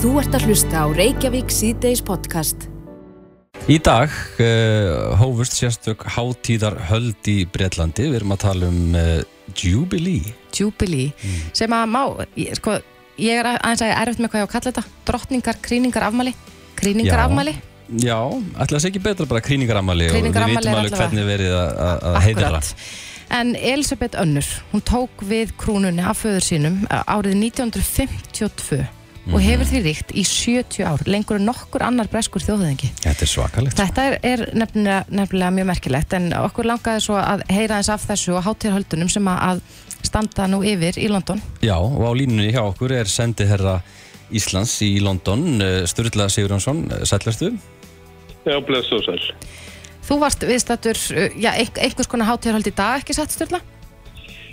Þú ert að hlusta á Reykjavík síðdeis podcast. Í dag uh, hófust sérstök hátíðar höld í Breitlandi. Við erum að tala um uh, Jubilee. Jubilee sem að má, ég, sko, ég er aðeins að ég er erfitt með hvað ég á að kalla þetta drottningar, krýningar, afmæli krýningar, Já. afmæli Já, ætla það sé ekki betra bara krýningaramali og við Krýningarafmæli vitum er alveg allavega- hvernig verið að- að að heiðra. en Elisabeth Önnur hún tók við krúnunni af föður sínum uh, árið 1952 Mhm. og hefur því ríkt í 70 ár lengur en nokkur annar breskur þjóðhengi Þetta er svakalegt. sko. Þetta er, er nefnilega, nefnilega mjög merkilegt en okkur langaði svo að heyra eins af þessu og hátíðarhöldunum sem að að standa nú yfir í London Já, og á línunni hjá okkur er sendiherra Íslands í London, uh, Sturla Sigurjónsson, sællerstu. Já, bless og sæl. Þú varst viðstættur, uh, já, ein- einhvers konar hátíðarhöld í dag, ekki satt Sturla?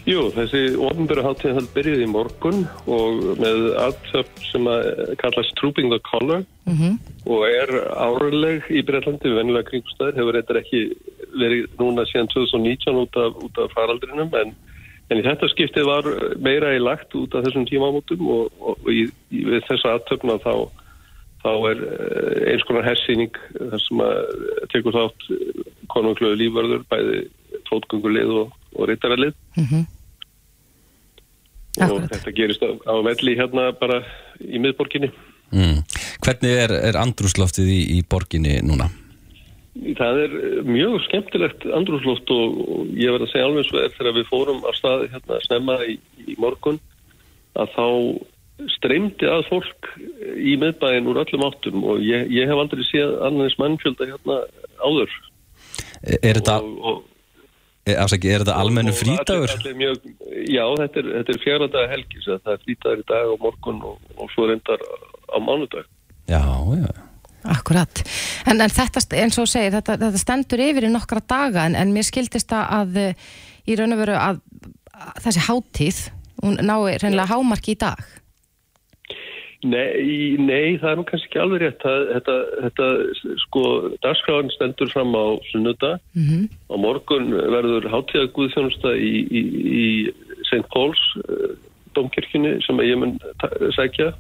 Jú, þessi ofnbæra hátíðahald byrjuði í morgun og með aðtöp sem að kallast Trooping the Color Mm og er árleg í Breitlandi, vennilega kringstæður, hefur eitthvað ekki verið núna síðan 2019 út af, út af faraldrinum en, en í þetta skiptið var meira í lagt út af þessum tímamótum og, og, og í, í, við þessa aðtöpna þá, þá er eh, eins konar hersýning þar sem að tekur þátt konungluðu lífvörður, bæði fótgöngulið og, og rittarallið og þetta gerist á, á velli hérna bara í miðborginni. Mm. Hvernig er, er andrúsloftið í, í borginni núna? Það er mjög skemmtilegt andrúsloft og, og ég verð að segja alveg svo er þegar við fórum á stað hérna snemma í, í morgun að þá streymdi að fólk í miðbæin úr öllum áttum og ég, ég hef aldrei séð annars mannfjölda hérna áður. Er, þetta, Og, og, afsaki, er þetta almennu frítagur? já, þetta er, þetta er fjara daga helgi, það er frítagur í dag og morgun og, og svo reyndar á mánudag. Já, já. Akkurat. En, en þetta, eins og segir, þetta, þetta stendur yfir í nokkra daga en, en mér skildist það að eh, í raun og veru að, að þessi hátíð, hún nái reynilega hámarki í dag. Nei, nei, það er nú kannski ekki alveg rétt. Það, þetta, þetta, sko, dagskráin stendur fram á sunnudag. Mm Á morgun verður hátíðaguðþjónusta í, í, í St. Paul's uh, domkirkjunni sem ég mun sækja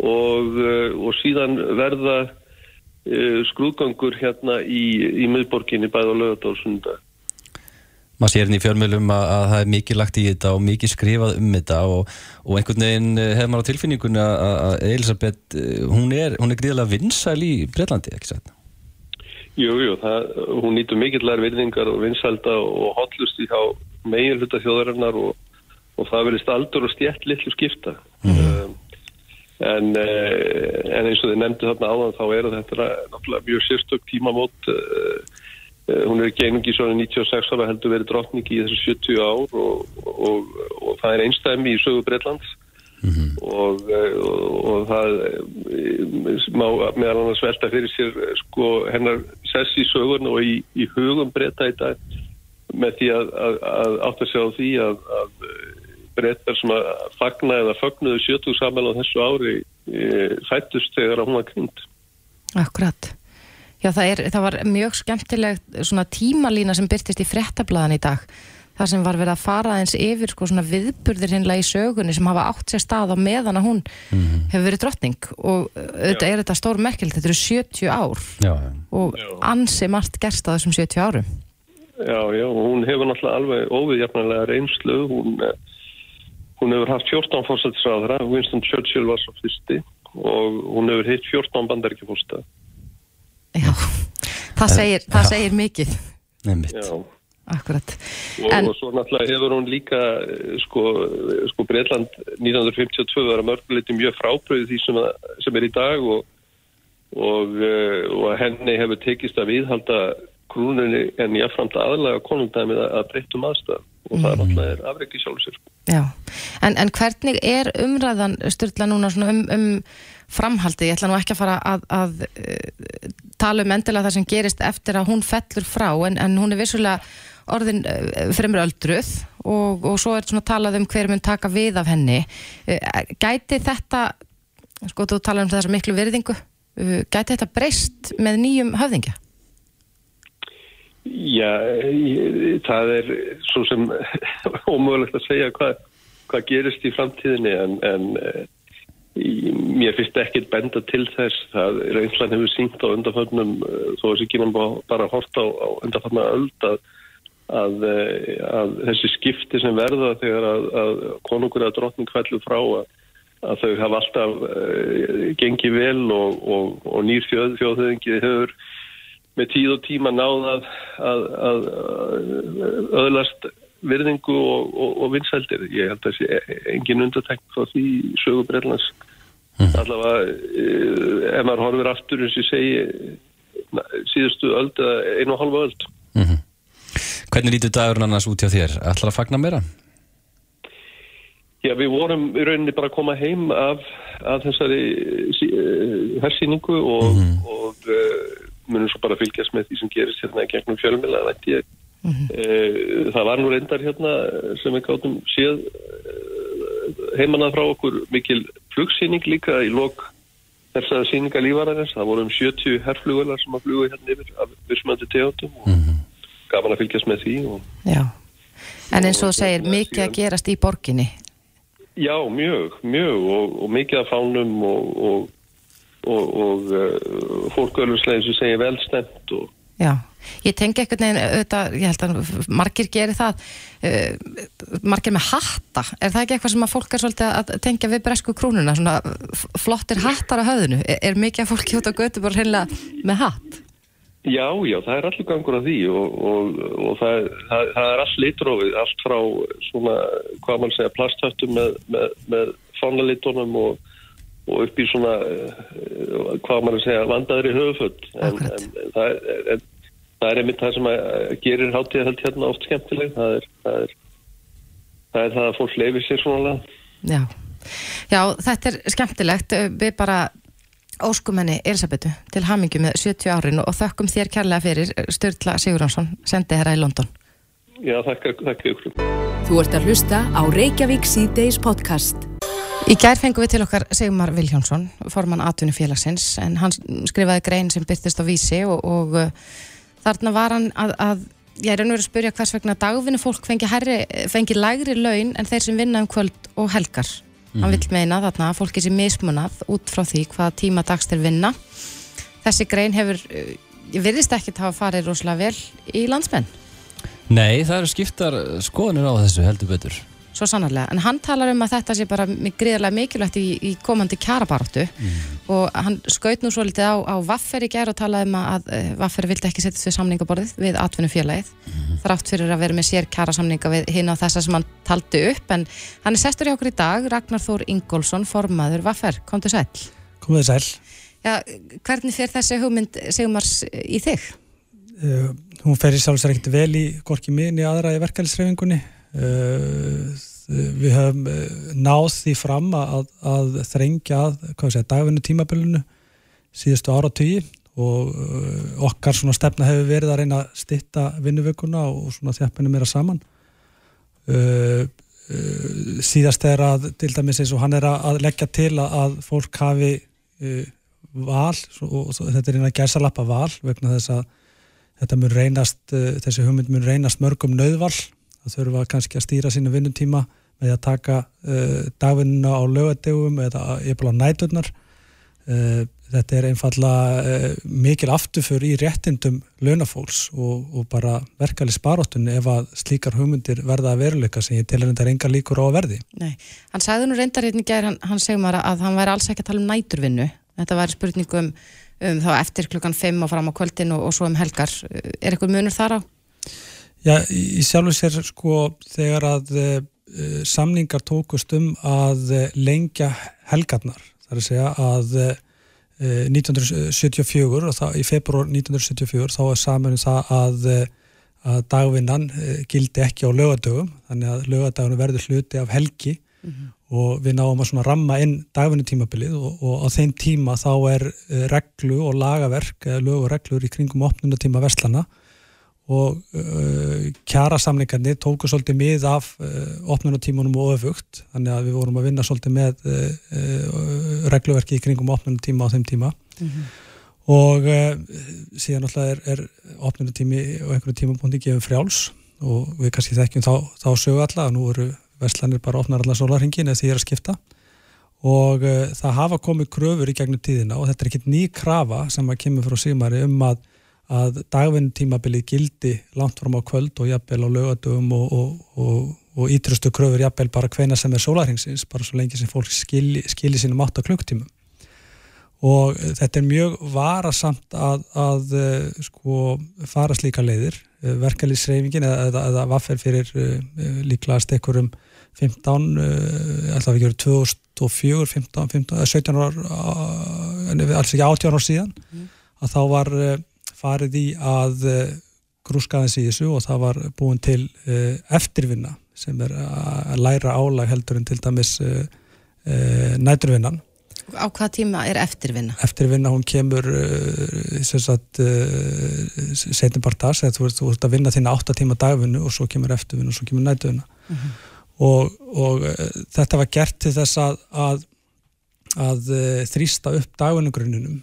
og, uh, og síðan verða uh, skrúðgangur hérna í, í miðborginni bæði á lögat og sunnudag. Maður sér hérna í fjölmjölum að, að það er mikið lagt í þetta og mikið skrifað um þetta og, og einhvern veginn eh, hefur maður á tilfinningunni að, að- Elisabeth, eh, hún er, hún er gríðarlega vinsæl í Breitlandi, ekki sætt? Jú, jú, það, hún nýtur mikillar virðingar og vinsælda og hotlust í hjá megin hluta þjóðarinnar og, og það verðist aldur og stjætt litlu skipta. Um, en, uh, en eins og þið nefndu þarna áðan þá eru þetta náttúrulega mjög sérstök tímamót. Uh, hún er ekki einungi svona 96 ára heldur verið drottning í þessu 70 ár og, og, og það er einstæmi í sögu Breitlands og, eh, og, og það eh, má meðal annars velta fyrir sér eh, sko hennar sess í sögun og í, í hugum breyta í dag með því að, að, að átt að sjá á því að, að breytar sem að fagna eða fagnuðu 70 saman á þessu ári e, fættust þegar hún var kynnt. Akkurat. Já, það, er, það var mjög skemmtileg svona tímalína sem byrtist í frettablaðan í dag. Það sem var verið að fara eins yfir sko svona viðburðir hinnlega í sögunni sem hafa átt sér stað á meðan að hún hefur verið drottning og auðvitað er þetta stór merkilegt, þetta eru 70 ár Já, já. og ansi margt gerst á þessum 70 árum. Já, já, hún hefur náttúrulega alveg óviðjafnarlega reynslu. Hún, eh, hún hefur haft 14 fórsættisráðra, Winston Churchill var svo fyrsti og hún hefur hitt 14 bandaríkjafórsta. Já, það segir, það segir mikið, Nefnitt. Já. akkurat. Og, En- og svo náttúrulega hefur hún líka eh, sko, sko Breitland 1952 var að mörguleiti mjög frábröðu því sem, að, sem er í dag og, og, eh, og henni hefur tekist að viðhalda krúnunni en jáfnframt aðlaga konungdæmið að, að breyttum aðstæðum. Og það er náttúrulega er afreiki sjálfsir. Já, en, en hvernig er umræðan styrla núna svona um, um framhaldi, ég ætla nú ekki að fara að, að uh, tala um endilega það sem gerist eftir að hún fellur frá en, en hún er vissulega orðin uh, fremur öldruð og, og svo er svona talað um hver mun taka við af henni. Uh, gæti þetta sko þú talar um þessa miklu virðingu gæti þetta breyst með nýjum höfðingja? Já, það er svo sem ómögulegt að segja hvað, hvað gerist í framtíðinni en, en eh, í, mér finnst ekkit benda til þess það reynslan hefur syngt á undanförnum uh, þó að þessi kynum bara horta á, á undanförna öld að, að, uh, að þessi skipti sem verða þegar að, að konungur eða drotning fællu frá að þau hafa alltaf gengið vel og, og, og nýr þjóð, þjóðhauðingi hefur með tíð og tíma náð að öðlast virðingu og, og, og vinsældir. Ég held að það sé engin undatekn frá því sögu Breitlands Mm. Allavega, ef maður horfir aftur eins og segi síðustu öld eða einu og halva öld. Mm -hmm. Hvernig lítur dagurinn annars út hjá þér? Ætlar að fagna meira? Já, við vorum í rauninni bara að koma heim af, af þessari uh, hersýningu og, mm -hmm. og uh, munum svo bara fylgjast með því sem gerist hérna í gegnum fjölmjöla, veit ég. Mm -hmm. það var nú reyndar hérna sem við gáttum séð heimanað frá okkur mikil flugsýning líka í lok þessari síninga lífararins. Það voru um 70 herrflugular sem að fluga hérna yfir af vissmöndu teótum og mm -hmm. gaman að fylgjast með því. Og, Já, en eins og þú segir, mikið að gerast í borginni. Já, mjög, mjög og, og mikið að fánum og, og, og uh, fólkauðlursleginn sem segir velstemt og Já, ég tengi ekkert neginn, auðvitað, ég held að margir gerir það, uh, margir með hatta, er það ekki eitthvað sem að fólk er svolítið að tengja við bresku krúnuna, svona flottir hattar á höfðinu, er, er mikið að fólk hjóta götu bara hreinlega með hatt? Já, já, það er allir gangur af því og, og, og það, það, það er allt litrófið, allt frá svona, hvað mann segja, plasthöttum með, með, með fánalitónum og og upp í svona uh, hvað maður segja vandaður í höfufull en, en, en það er, en, það er einmitt það sem að gerir hátíða held hérna oft skemmtileg. Það er það, er, það, er það að fólk leifir sér svona. Já. Já, þetta er skemmtilegt. Við bara óskumenni Elisabetu til hamingu með 70 árin og þökkum þér kærlega fyrir Sturla Sigurðansson, sendi herra í London. Já, þakka, þakka ykkur. Þú ert að hlusta á Reykjavík C-Days podcast Í gær fengum við til okkar Sigmar Viljánsson, formann atvinni félagsins, en hann skrifaði grein sem byrtist á vísi og, og uh, þarna var hann að, að ég er verið að spyrja hvers vegna dagvinni fólk fengi, herri, fengi lægri laun en þeir sem vinna um kvöld og helgar. Mm -hmm. Hann mhm. vil meina þarna að fólki sé mismunað út frá því hvað tíma dags þeir vinna. Þessi grein hefur, uh, ég virðist ekki að hafa farið rosalega vel í landsmenn. Nei, það eru skiptar skoðanir á þessu heldur betur svo sannarlega, en hann talar um að þetta sé bara gríðarlega mikilvægt í, í komandi kjarabartu mm. og hann skaut nú svo litið á, á Vaffer í gerð og talaði um að uh, Vaffer vildi ekki setja þessu samningaborðið við atvinnufélagið mm. þrátt fyrir að vera með sér kjarasamninga við hinn á þessa sem hann taldi upp. En hann er sestur í okkur í dag, Ragnar Þór Ingólfsson formaður Vaffer, kom til sæl Kom til sæl. Já, hvernig fer þessi hugmynd Sigmars í þig? Uh, hún fer í sjálfsvegar ekkert vel í gorki minni aðra í verkefælisreifingunni Eh, við höfum eh, náð því fram að, að þrengja dagvinnu tímabölunu síðustu ára tíu og okkar svona stefna hefur verið að reyna að stitta vinnuvökunna og svona þjappinu meira saman. Uh, uh, síðast er að til dæmis eins og hann er að leggja til að fólk hafi uh, val og, og þetta er eina gæsalappa val vegna þess að þetta mun reynast, þessi hugmynd mun reynast mörgum nöðval það þurfa kannski að stýra sínu vinnutíma með að taka uh, dagvinnuna á lögadegum eða yfirlega á næturnar. Uh, þetta er einfalla uh, mikil afturför í réttindum launafólks og, og bara verkefli sparóttunni ef að slíkar hugmyndir verða að veruleika sem ég að reynda enga líkur á að verði. Nei, hann sagði nú reyndar hérna í gæri hann, hann segum að hann væri alls ekki að tala um næturvinnu. Þetta væri spurningum um þá eftir klukkan 5 og fram á kvöldin og, og svo um helgar. Er eitthvað munur þar á? Já, í sjálfu sér sko þegar að e, samningar tókust um að e, lengja helgarnar, það er að segja að e, 1974 og það, í februar 1974 þá er saman um það að, að dagvinnan gildi ekki á lögadögum, þannig að lögadögunum verður hluti af helgi mm -hmm. og við náum að svona ramma inn dagvinnutímabilið og, og á þeim tíma þá er reglu og lagaverk, lög og reglur í kringum opnunatíma vestlana og uh, kjærasamlingarnir tóku svolítið mið af uh, opnunatímanum og öfugt. Þannig að við vorum að vinna svolítið með uh, uh regluverki í kringum opnunatíma á þeim tíma. Mm -hmm. og síðan alltaf er, er opnunatími og einhverju tímapunkti gefum frjáls og við kannski þekkjum þá, þá sögu alla að nú eru vestlanir bara opnar allar sólarhingin eða því er að skipta. Og það hafa komið kröfur í gegnum tíðina og þetta er ekkit ný krafa sem að kemur frá símari um að, að dagvinntímabilið gildi langt fram á kvöld og jafnvel á lögadögum og, og, og, og ítrustu kröfur jafnvel bara hvena sem er sólarhengsins, bara svo lengi sem fólk skilji, skilji sínum 8 klukktímum og þetta er mjög varasamt að, að sko fara slíka leiðir verkefliðsreifingin eða, eða, eða vaffer fyrir líklega stekkur um 15, alltaf ekki verið 2004, 15, 15, 17 ár, alls ekki 18 ár síðan, mm. að þá var farið í að grúskaðins í þessu og það var búin til eftirvinna sem er að læra álag heldur en til dæmis næturvinnan. Á hvað tíma er eftirvinna? Eftirvinna, hún kemur sem sagt setjum bara das, þú ert að vinna þína 8 tíma dagvinnu og svo kemur eftirvinna og svo kemur næturvinna. Mm -hmm og, og þetta var gert til þess að, að, að þrýsta upp dagunugrunnunum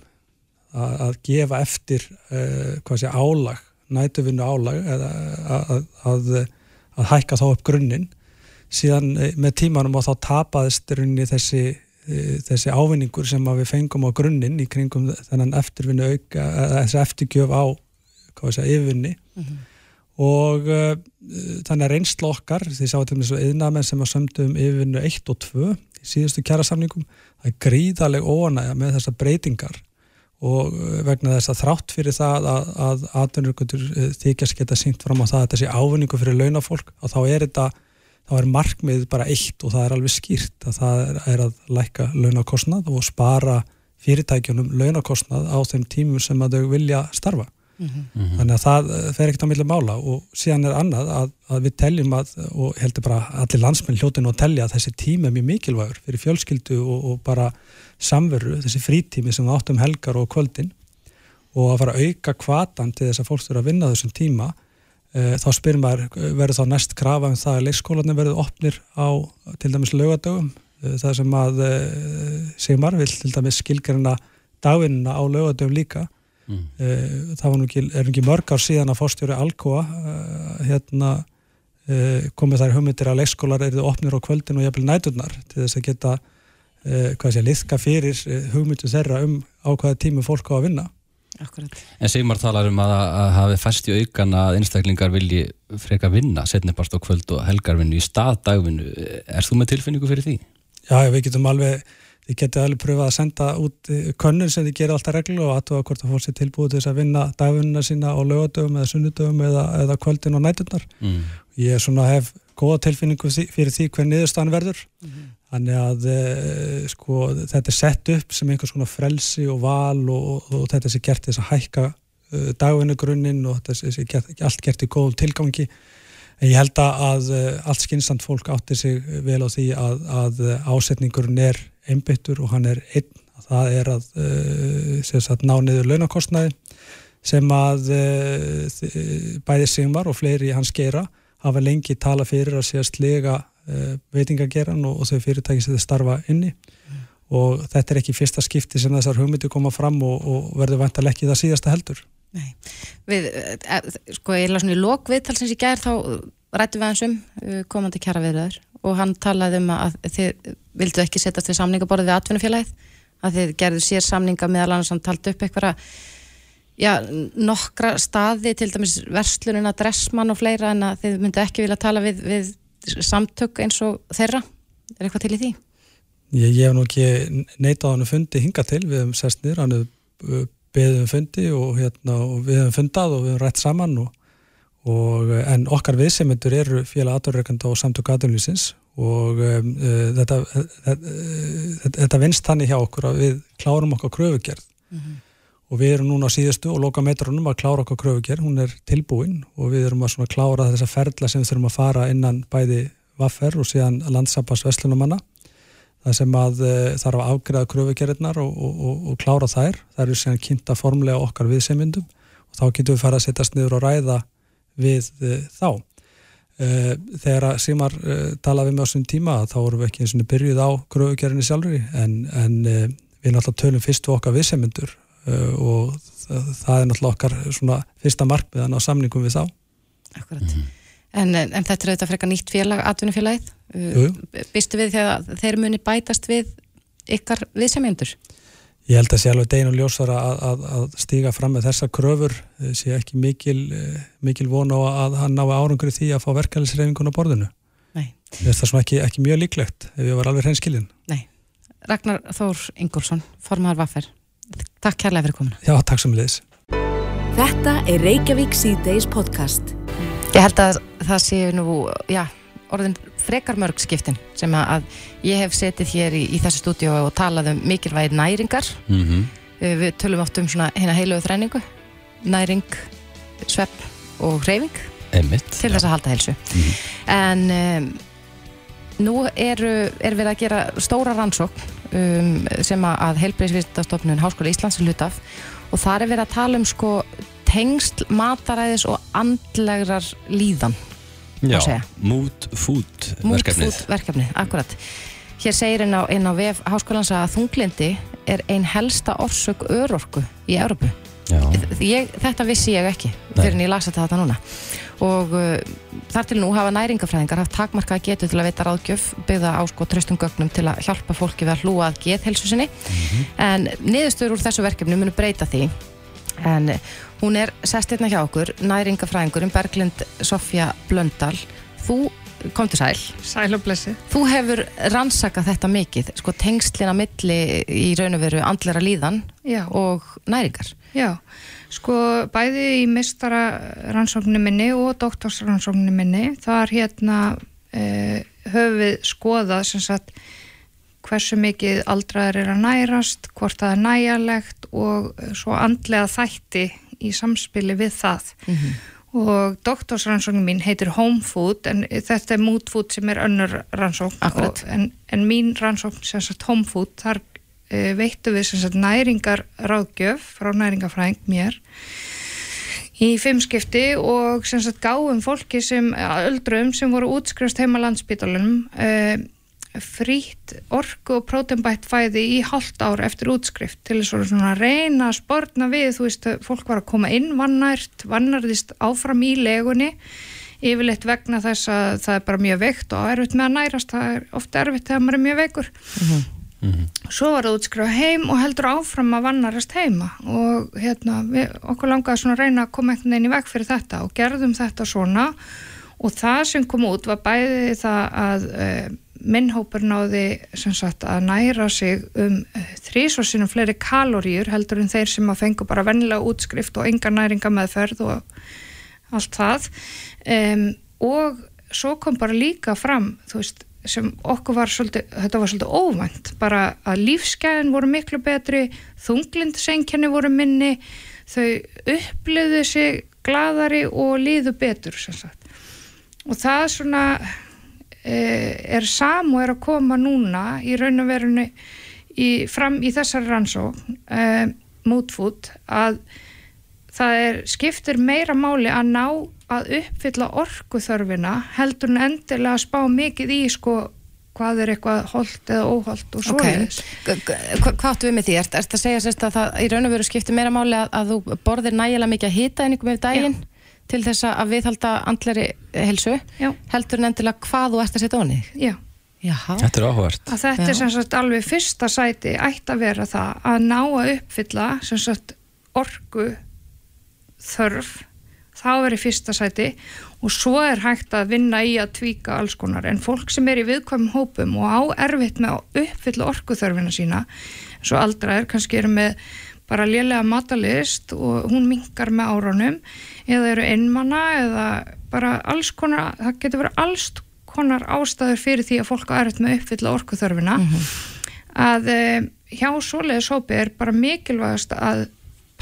að, að gefa eftir uh, hvað sé álag, nætuvinnu álag eða að hækka þá upp grunnin síðan með tímanum og þá tapaðist runni þessi, þessi ávinningur sem við fengum á grunninn í kringum þennan eftirvinnu auka, þessi eftirgjöf á hvað sé, yfirvinni. Mm -hmm og uh, þannig að reynsla okkar því sá til og með svo yðnamenn sem að sömdu um yfirvinnu 1 og 2 í síðustu kjærasamningum það er gríðaleg óanægja með þessar breytingar og vegna þess að þrátt fyrir það að, að atvinnurkundur þykjast geta sínt fram á það að þetta sé ávinningu fyrir launafólk og þá er þetta þá er markmið bara eitt og það er alveg skýrt að það er að læka launakostnað og spara fyrirtækjunum launakostnað á þeim tímum sem að þau vilja starfa Mm -hmm. þannig að það eh, fer ekkert á milli mála og síðan er annað að, að við teljum að, og heldur bara allir landsmenn hljótinu að telja að þessi tími er mjög mikilvægur fyrir fjölskyldu og, og bara samveru, þessi frítími sem við áttum helgar og kvöldin. Og að fara að auka kvatan til þess að fólk þurfa að vinna þessum tíma e, þá spyrir maður, verður þá næst krafa um það að leikskólanir verður opnir á til dæmis lögadögum e, það sem að e, Sigmar vil til dæmis skilgarina dagvinnina á lögadögum líka Mm. það var nú ekki, er ekki mörg ár síðan að fórstjóri Alcoa uh, hérna uh, komið þær hugmyndir að leikskólar eru opnir á kvöldin og jafnvel næturnar til þess að geta hvað sé, liðka fyrir hugmyndu þeirra um á hvaða tímu fólk á að vinna Akkurat. En Sigmar talar um að, að hafi fæst í aukan að einstaklingar vilji freka vinna setnibast á kvöld og helgarvinnu í stað dagvinnu er þú með tilfinningu fyrir því? Já, við getum alveg þið getið alveg pröfað að senda út eh, könnun sem þið gerir alltaf reglu og aðtöða hvort það fór sér tilbúið til þess að vinna dagvinnuna sína á lögadögum eða sunnudögum eða, eða kvöldin og nætturnar mm. ég er svona hef góða tilfinningu fyrir því hver niðurstaðan verður mm -hmm. þannig að e, sko, þetta er sett upp sem einhvers svona frelsi og val og, og, og þetta sé gert þess að hækka uh, dagvinnugrunnin og þetta sé gert, allt gert í góðum tilgangi en ég held að uh, allt skynnsamt fólk átti sig vel á því að, að ásetningurinn er einbyttur og hann er einn. Það er að uh, sagt, ná niður launakostnaði sem að uh, bæði Sigmar og fleiri hans gera hafa lengi tala fyrir að sé að slega uh, veitingageran og, og þau fyrirtæki sem þau starfa inni. Mm. og þetta er ekki fyrsta skipti sem þessar hugmyndi koma fram og, og verður vantilega ekki það síðasta heldur. Nei, við, sko ég laði svona í lókviðtalsins í gerð þá rættum við hans um komandi kjara viðraður og hann talaði um að þið vildu ekki setjast við samningaborðið við atvinnufélagið. Að þið gerðu sér samninga meðal annars hann taldi upp eitthvað já, nokkra staði til dæmis verslunina, dressmann og fleira en að þið myndu ekki vilja tala við, við samtök eins og þeirra. Er eitthvað til í því? Ég, ég hef nú ekki neitað hann að fundi hinga til, við hefum sest niður hann hefur beðið um fundi og, hérna, og við hefum fundað og við hefum rætt saman og Og, eh, en okkar viðsemendur eru félag aðurreikanda og samtök aðurlýsins og um, uh, þetta, uh, þetta, þetta vinst þannig hjá okkur að við klárum okkar kröfugerð. Mm -hmm. og við erum núna á síðustu og loka metrunum að klára okkar kröfugerð, hún er tilbúin og við erum að klára þessa ferla sem við þurfum að fara innan bæði vaffer og síðan landsapas veslunumanna það sem að uh, þarf að afgreða kröfugerðnar og, og, og, og klára þær, það eru síðan kynnta formlega okkar viðsemyndum og þá getum við fara að setjast niður og ræða við uh, þá uh, þegar að Simar uh, talaði með þessum tíma þá vorum við ekki eins og byrjuð á gröfugjörðinni sjálfur en, en við náttúrulega tölum fyrst og okkar viðsemundur og það, það er náttúrulega okkar svona fyrsta markmiðan á samningum við þá Akkurat mm. En, en þetta er auðvitað frekar nýtt félag, atvinnufélagið. Býstu við þegar þeir muni bætast við ykkar viðsemjendur? Ég held að sé alveg degin og ljósara að, að, að stíga fram með þessa kröfur eh, sé ekki mikil, eh, mikil von á að hann ná árangur í því að fá verkefælisreifingun á borðinu. Nei. Það er sem ekki, ekki mjög líklegt ef ég var alveg hreinskilin. Nei. Ragnar Þór Ingolson, formar Vaffer. Takk kærlega fyrir komuna. Já, takk sem liðis. Þetta er Reykjavík C-Days podcast. Ég held að það sé nú, já, orðin frekar mörg skiptin sem að ég hef setið hér í, í þessu stúdíu og talað um mikilvægir næringar mm -hmm. við tölum oft um svona hérna heilugu þræningu næring, svepp og hreyfing Einmitt, til þess að halda helsu mm -hmm. en um, nú eru, er við að gera stóra rannsókn um, sem að heilbreyðsvistastofnun Háskóla Íslands er hlutaf og þar er við að tala um sko tengsl, mataræðis og andlegrar líðan Já, mood food Mood verkefnið. food verkefnið, akkurat. Hér segir inn á, inn á vef háskólans að þunglindi er ein helsta orsök örorku í Európu ég, Þetta vissi ég ekki fyrir en ég lasa þetta núna. Og uh, þar til nú hafa næringafræðingar haft takmarka getu til að veita ráðgjöf byggða á sko tröstum gögnum til að hjálpa fólki við að hlúa að gethelsu sinni. En niðurstöður úr þessu verkefni munu breyta því en eh, hún er sest hérna hjá okkur næringafræðingur um Berglind Sofja Blöndal þú kom til sæl Sæl og blessi. þú hefur rannsakað þetta mikið sko tengslina milli í raun og veru andlera líðan Já, og næringar já. Sko bæði í mistara rannsókninu minni og doktorsrannsókninu minni þar hérna eh, höfum við skoðað sem sagt hversu mikið aldraðar er að nærast, hvort það er næjalegt og svo andlega þætti í samspili við það. Og doktorsrannsóknin mín heitir Home Food en þetta er Mood Food sem er önnur rannsókn. Akkurat. En, en mín rannsókn sem sagt Home Food, þar e, veittu við sem sagt næringar ráðgjöf frá næringafræðing mér í fimm skipti og sem sagt gáum fólki sem, öldrum sem voru útskrifst heima landsbítalunum e, frýtt orku og prótenbætt fæði í halvt ár eftir útskrift til þess að svona reyna að sportna við, þú veist, fólk var að koma inn vannært, vannærðist áfram í legunni, yfirleitt vegna þess að það er bara mjög veikt og erfitt með að nærast, það er ofta erfitt þegar maður er mjög veikur. Svo var það útskrifa heim og heldur áfram að vannærast heima og hérna, við, okkur langaði svona að reyna að koma einhvern veginn í veg fyrir þetta og gerðum þetta svona og það sem kom út var bæði það að uh, minnhópur náði sagt að næra sig um þrísvarsinum fleiri kaloríur heldur en þeir sem að fengu bara vennilega útskrift og enga næringa meðferð og allt það. Um, og svo kom bara líka fram veist sem okkur var svolítið, þetta var svolítið óvænt bara að lífsgæðin voru miklu betri þunglindsengjani voru minni þau upplöðu sig gladari og líðu betur og það svona eh, er sam og er að koma núna í raun og verinu í, fram í þessari rannsók eh, mútfút að það er, skiptir meira máli að ná að uppfylla orkuþörfina heldur en endilega að spá mikið í sko hvað er eitthvað holdt eða óholdt og svoleiðis. Hva- hvað áttu við með því? Er þetta að segja sérst að það í raun og veru skiptir meira máli að, að þú borðir nægilega mikið að hita einhverjum yfir daginn til þess að viðhalda andleri helsu Já, heldur en endilega hvað þú ert að setja onni já. Jaha, þetta er áhugavert. Að þetta Já. er sem sagt alveg fyrsta sæti ætti að vera það að ná að uppfylla sem sagt orku þörf. Þá er í fyrsta sæti og svo er hægt að vinna í að tvíka alls konar. En fólk sem er í viðkvæmum hópum og á erfitt með að uppfylla orkuþörfina sína eins og aldraðir kannski eru með bara lélega matalist og hún minkar með árunum. Eða eru einmana eða bara alls konar, það getur verið alls konar ástæður fyrir því að fólk á erfitt með uppfylla orkuþörfina. Að e, hjá svoleiðis hópi er bara mikilvægast að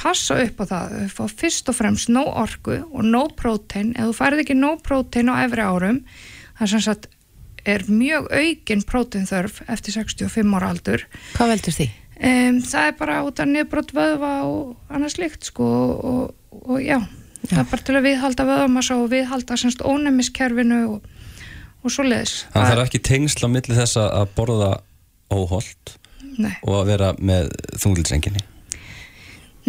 passa upp á það, að fá fyrst og fremst nóg orku og nóg prótein. Ef þú færið ekki nóg prótein á efri árum það sem sagt er mjög aukin próteinþörf eftir 65 ára aldur. Hvað veldur því? Um, það er bara út að niðurbrot vöðva og annað slíkt sko og, og, og já, það er bara til að viðhalda vöðvamassa og viðhalda semst ónæmiskerfinu og, og svoleiðis Það þarf ekki tengsla milli þess að að borða óholt Nei. og að vera með þunglitsenginni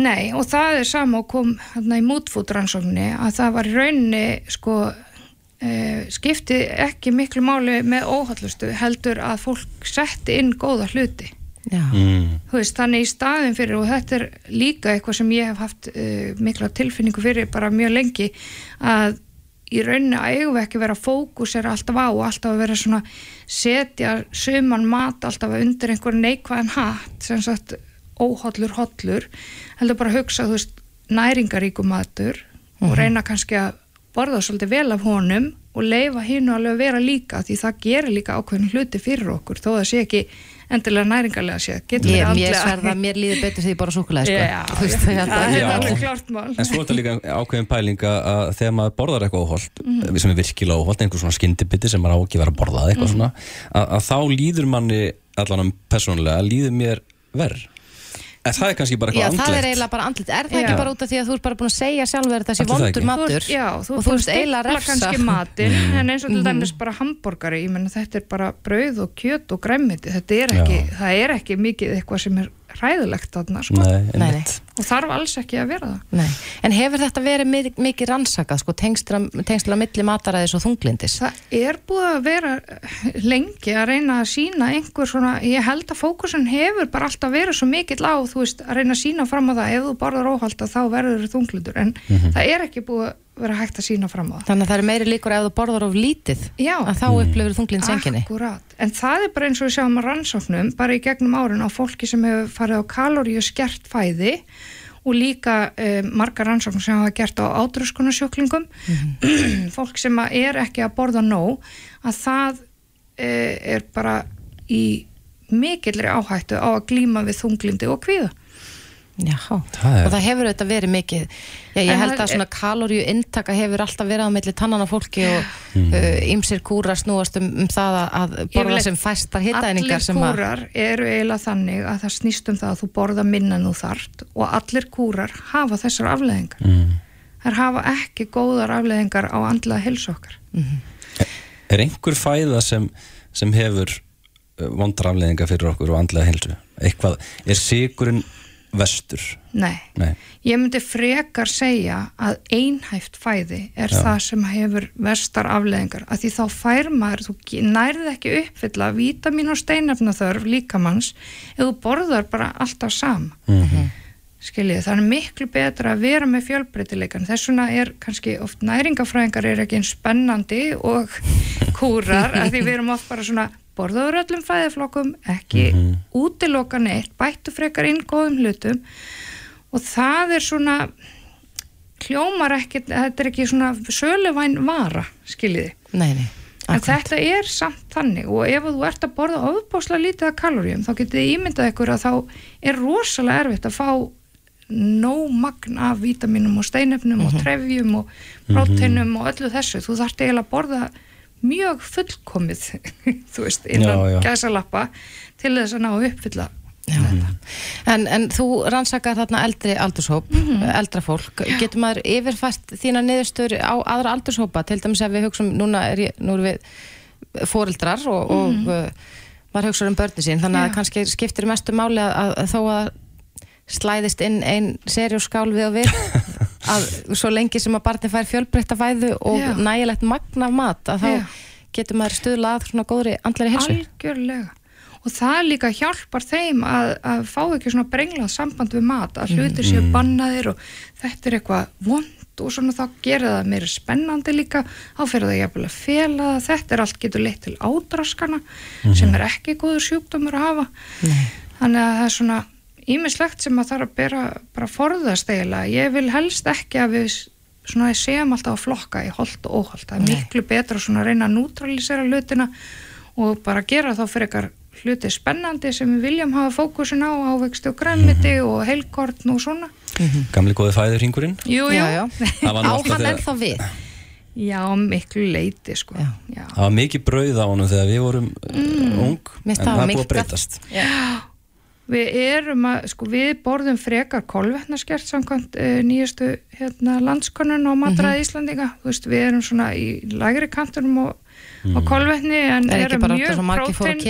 Nei, og það er sama og kom hérna í mútfútrannsókninni að það var í rauninni sko e, skipti ekki miklu máli með óhallustu heldur að fólk setti inn góða hluti Já. mm. Veist, þannig í staðin fyrir og þetta er líka eitthvað sem ég hef haft uh, mikla tilfinningu fyrir bara mjög lengi að í rauninni eigum við ekki vera fókus er alltaf á og alltaf að vera svona setja suman mat alltaf undir einhver neikvæðan hatt sem sagt óhollur hollur. Heldur bara að hugsa þú veist næringaríku matur og reyna kannski að borða svolítið vel af honum og leifa hínu alveg að vera líka því það gerir líka ákveðin hluti fyrir okkur þó það sé ekki endilega næringarlega séð getur Ég, verið mér andlega- sverða, mér líður betur því ég bara sko. Hérna, það er alveg klart mál En svo er þetta líka ákveðin pæling að að þegar maður borðar eitthvað óholt Mhm. sem er virkilega óholt, einhver svona skyndibiti sem maður á ekki að vera að borða eitthvað Mhm. svona að, að þá líður manni allan um persónulega, líður mér verð En það er kannski bara Já, eitthvað það er andlegt? eiginlega bara andlit Er það Já. ekki bara út af því að þú ert bara búin að segja sjálfur þetta sé Ætli það vondur matur? Já, þú, og þú ert eiginlega að refsa? kannski matinn Mm. en eins og til dæmis bara hambúrgari ég menna þetta er bara brauð og kjöt og græmmiti þetta er ekki, Já. það er ekki mikið eitthvað sem er hræðilegt þarna sko. Og þarf alls ekki að vera það Nei. En hefur þetta verið mi- mikið rannsakað sko, tengsla, milli mataræðis og þunglindis? það er búið að vera eh, lengi að reyna að sína einhver svona, ég held að fókusun hefur bara alltaf verið svo mikill á veist, að reyna að sína fram á það ef þú borðar óhalda þá verður þunglindur en það er ekki búið að vera hægt að sína fram á það. Þannig að það er meiri líkur ef þú borðar of lítið Já. að þá upplifir þunglind senginni Akkurat, en það er bara eins og við sjáum að rannsóknum bara í gegnum árin á fólki sem hefur farið á kaloríu skert fæði og líka um, margar rannsóknum sem hafa gert á átröskunasjöklingum fólk sem er ekki að borða nóg að það uh, er bara í mikillri áhættu á að glíma við þunglindi og kvíða Já, Það er- og það hefur auðvitað verið mikið Já, ég En held að svona kaloríu intaka hefur alltaf verið á milli tannana á fólki og uh, ymsir kúrar snúast um, um það að- að borða sem fæstar hitaðningar Allir sem að kúrar eru eiginlega þannig að það snýst um það að þú borða minna en þú þart og allir kúrar hafa þessar afleðingar. mm. Þær hafa ekki góðar afleðingar á andlega helsu okkar. Er einhver fæða sem, sem hefur vondrafleðinga fyrir okkur og andlega heilsu? Eitthvað, er sigurinn vestur? Nei, Nei, ég myndi frekar segja að einhæft fæði er Já. það sem hefur vestar afleðingar. Að því þá fær maður, þú nærið ekki uppfylla vítamin og steinefna þörf líkamanns ef þú borðar bara alltaf sama. mm skiljið, það er miklu betra að vera með fjölbreytileikan, þess vegna er kannski oft næringafræðingar er ekki eins spennandi og kúrar að því við erum oft bara svona borðaður öllum fæðiflokkum, ekki Mhm. útiloka neitt, bættu frekar inn góðum hlutum. Og það er svona hljómar ekki, þetta er ekki svona söluvæn vara, skiljiði. Nei, nei, En þetta er samt þannig. Og ef þú ert að borða ofbáslega lítið af kaloríum þá getið þið ímyndað ykkur að þá er rosalega erfitt að fá nóg magn af vítaminum og steinefnum og trefjum og próteinum og öllu þessu. Þú þarft eiginlega að borða mjög fullkomið þú veist, innan Já, já. gæsalappa til þess að ná að uppfylla Já. En, en þú rannsakar þarna eldri aldurshóp, Mhm. eldra fólk getur maður yfirfært þína niðurstöður á aðra aldurshópa, til dæmis ef við hugsaum núna er ég, nú erum við fóreldrar og, og uh, maður hugsa um börni sín, þannig að. Já. kannski skiptir mestu máli að, að þó að slæðist inn ein serjóskál við og við að svo lengi sem að barni fær fjölbreytta fæðu og Já. nægilegt magna af mat að þá Já. getur maður stuðla að svona góðri andleri hilsu algjörlega. Og það líka hjálpar þeim að, að fá ekki svona brenglað samband við mat að hlutir séu bannaðir og þetta er eitthvað vond og svona þá gera það meira spennandi líka. Þá fyrir það jafnvel að fela það. Þetta er allt getur leitt til ádraskana sem er ekki góður sjúkdómur að hafa. Nei. þannig að það er svona ímislegt sem að þarf að bera bara forðast eiginlega ég vil helst ekki að við svona séum alltaf að flokka í holt og óholt það er Nei. miklu betra svona að reyna að neutralisera hlutina og bara gera þá fyrir eitthvað hluti spennandi sem við viljum hafa fókusin á ávegstu og græmiti og heilkortn og svona Gamli góði fæður hringurinn? Jú, jú, Já, já. Það var nú Á alltaf hann þegar- ennþá við Já, miklu leiti sko Já. Já. Það var mikið brauð á honum þegar við vorum mm. ung Mér en það það er búið að breytast Við erum að, sko, við borðum frekar kolvetnaskert samkvæmt uh, nýjastu hérna, landskonun og matræði Mhm. Íslandinga. Þú veist, við erum svona í lægri kantunum og, og kolvetni en er erum mjög prótein,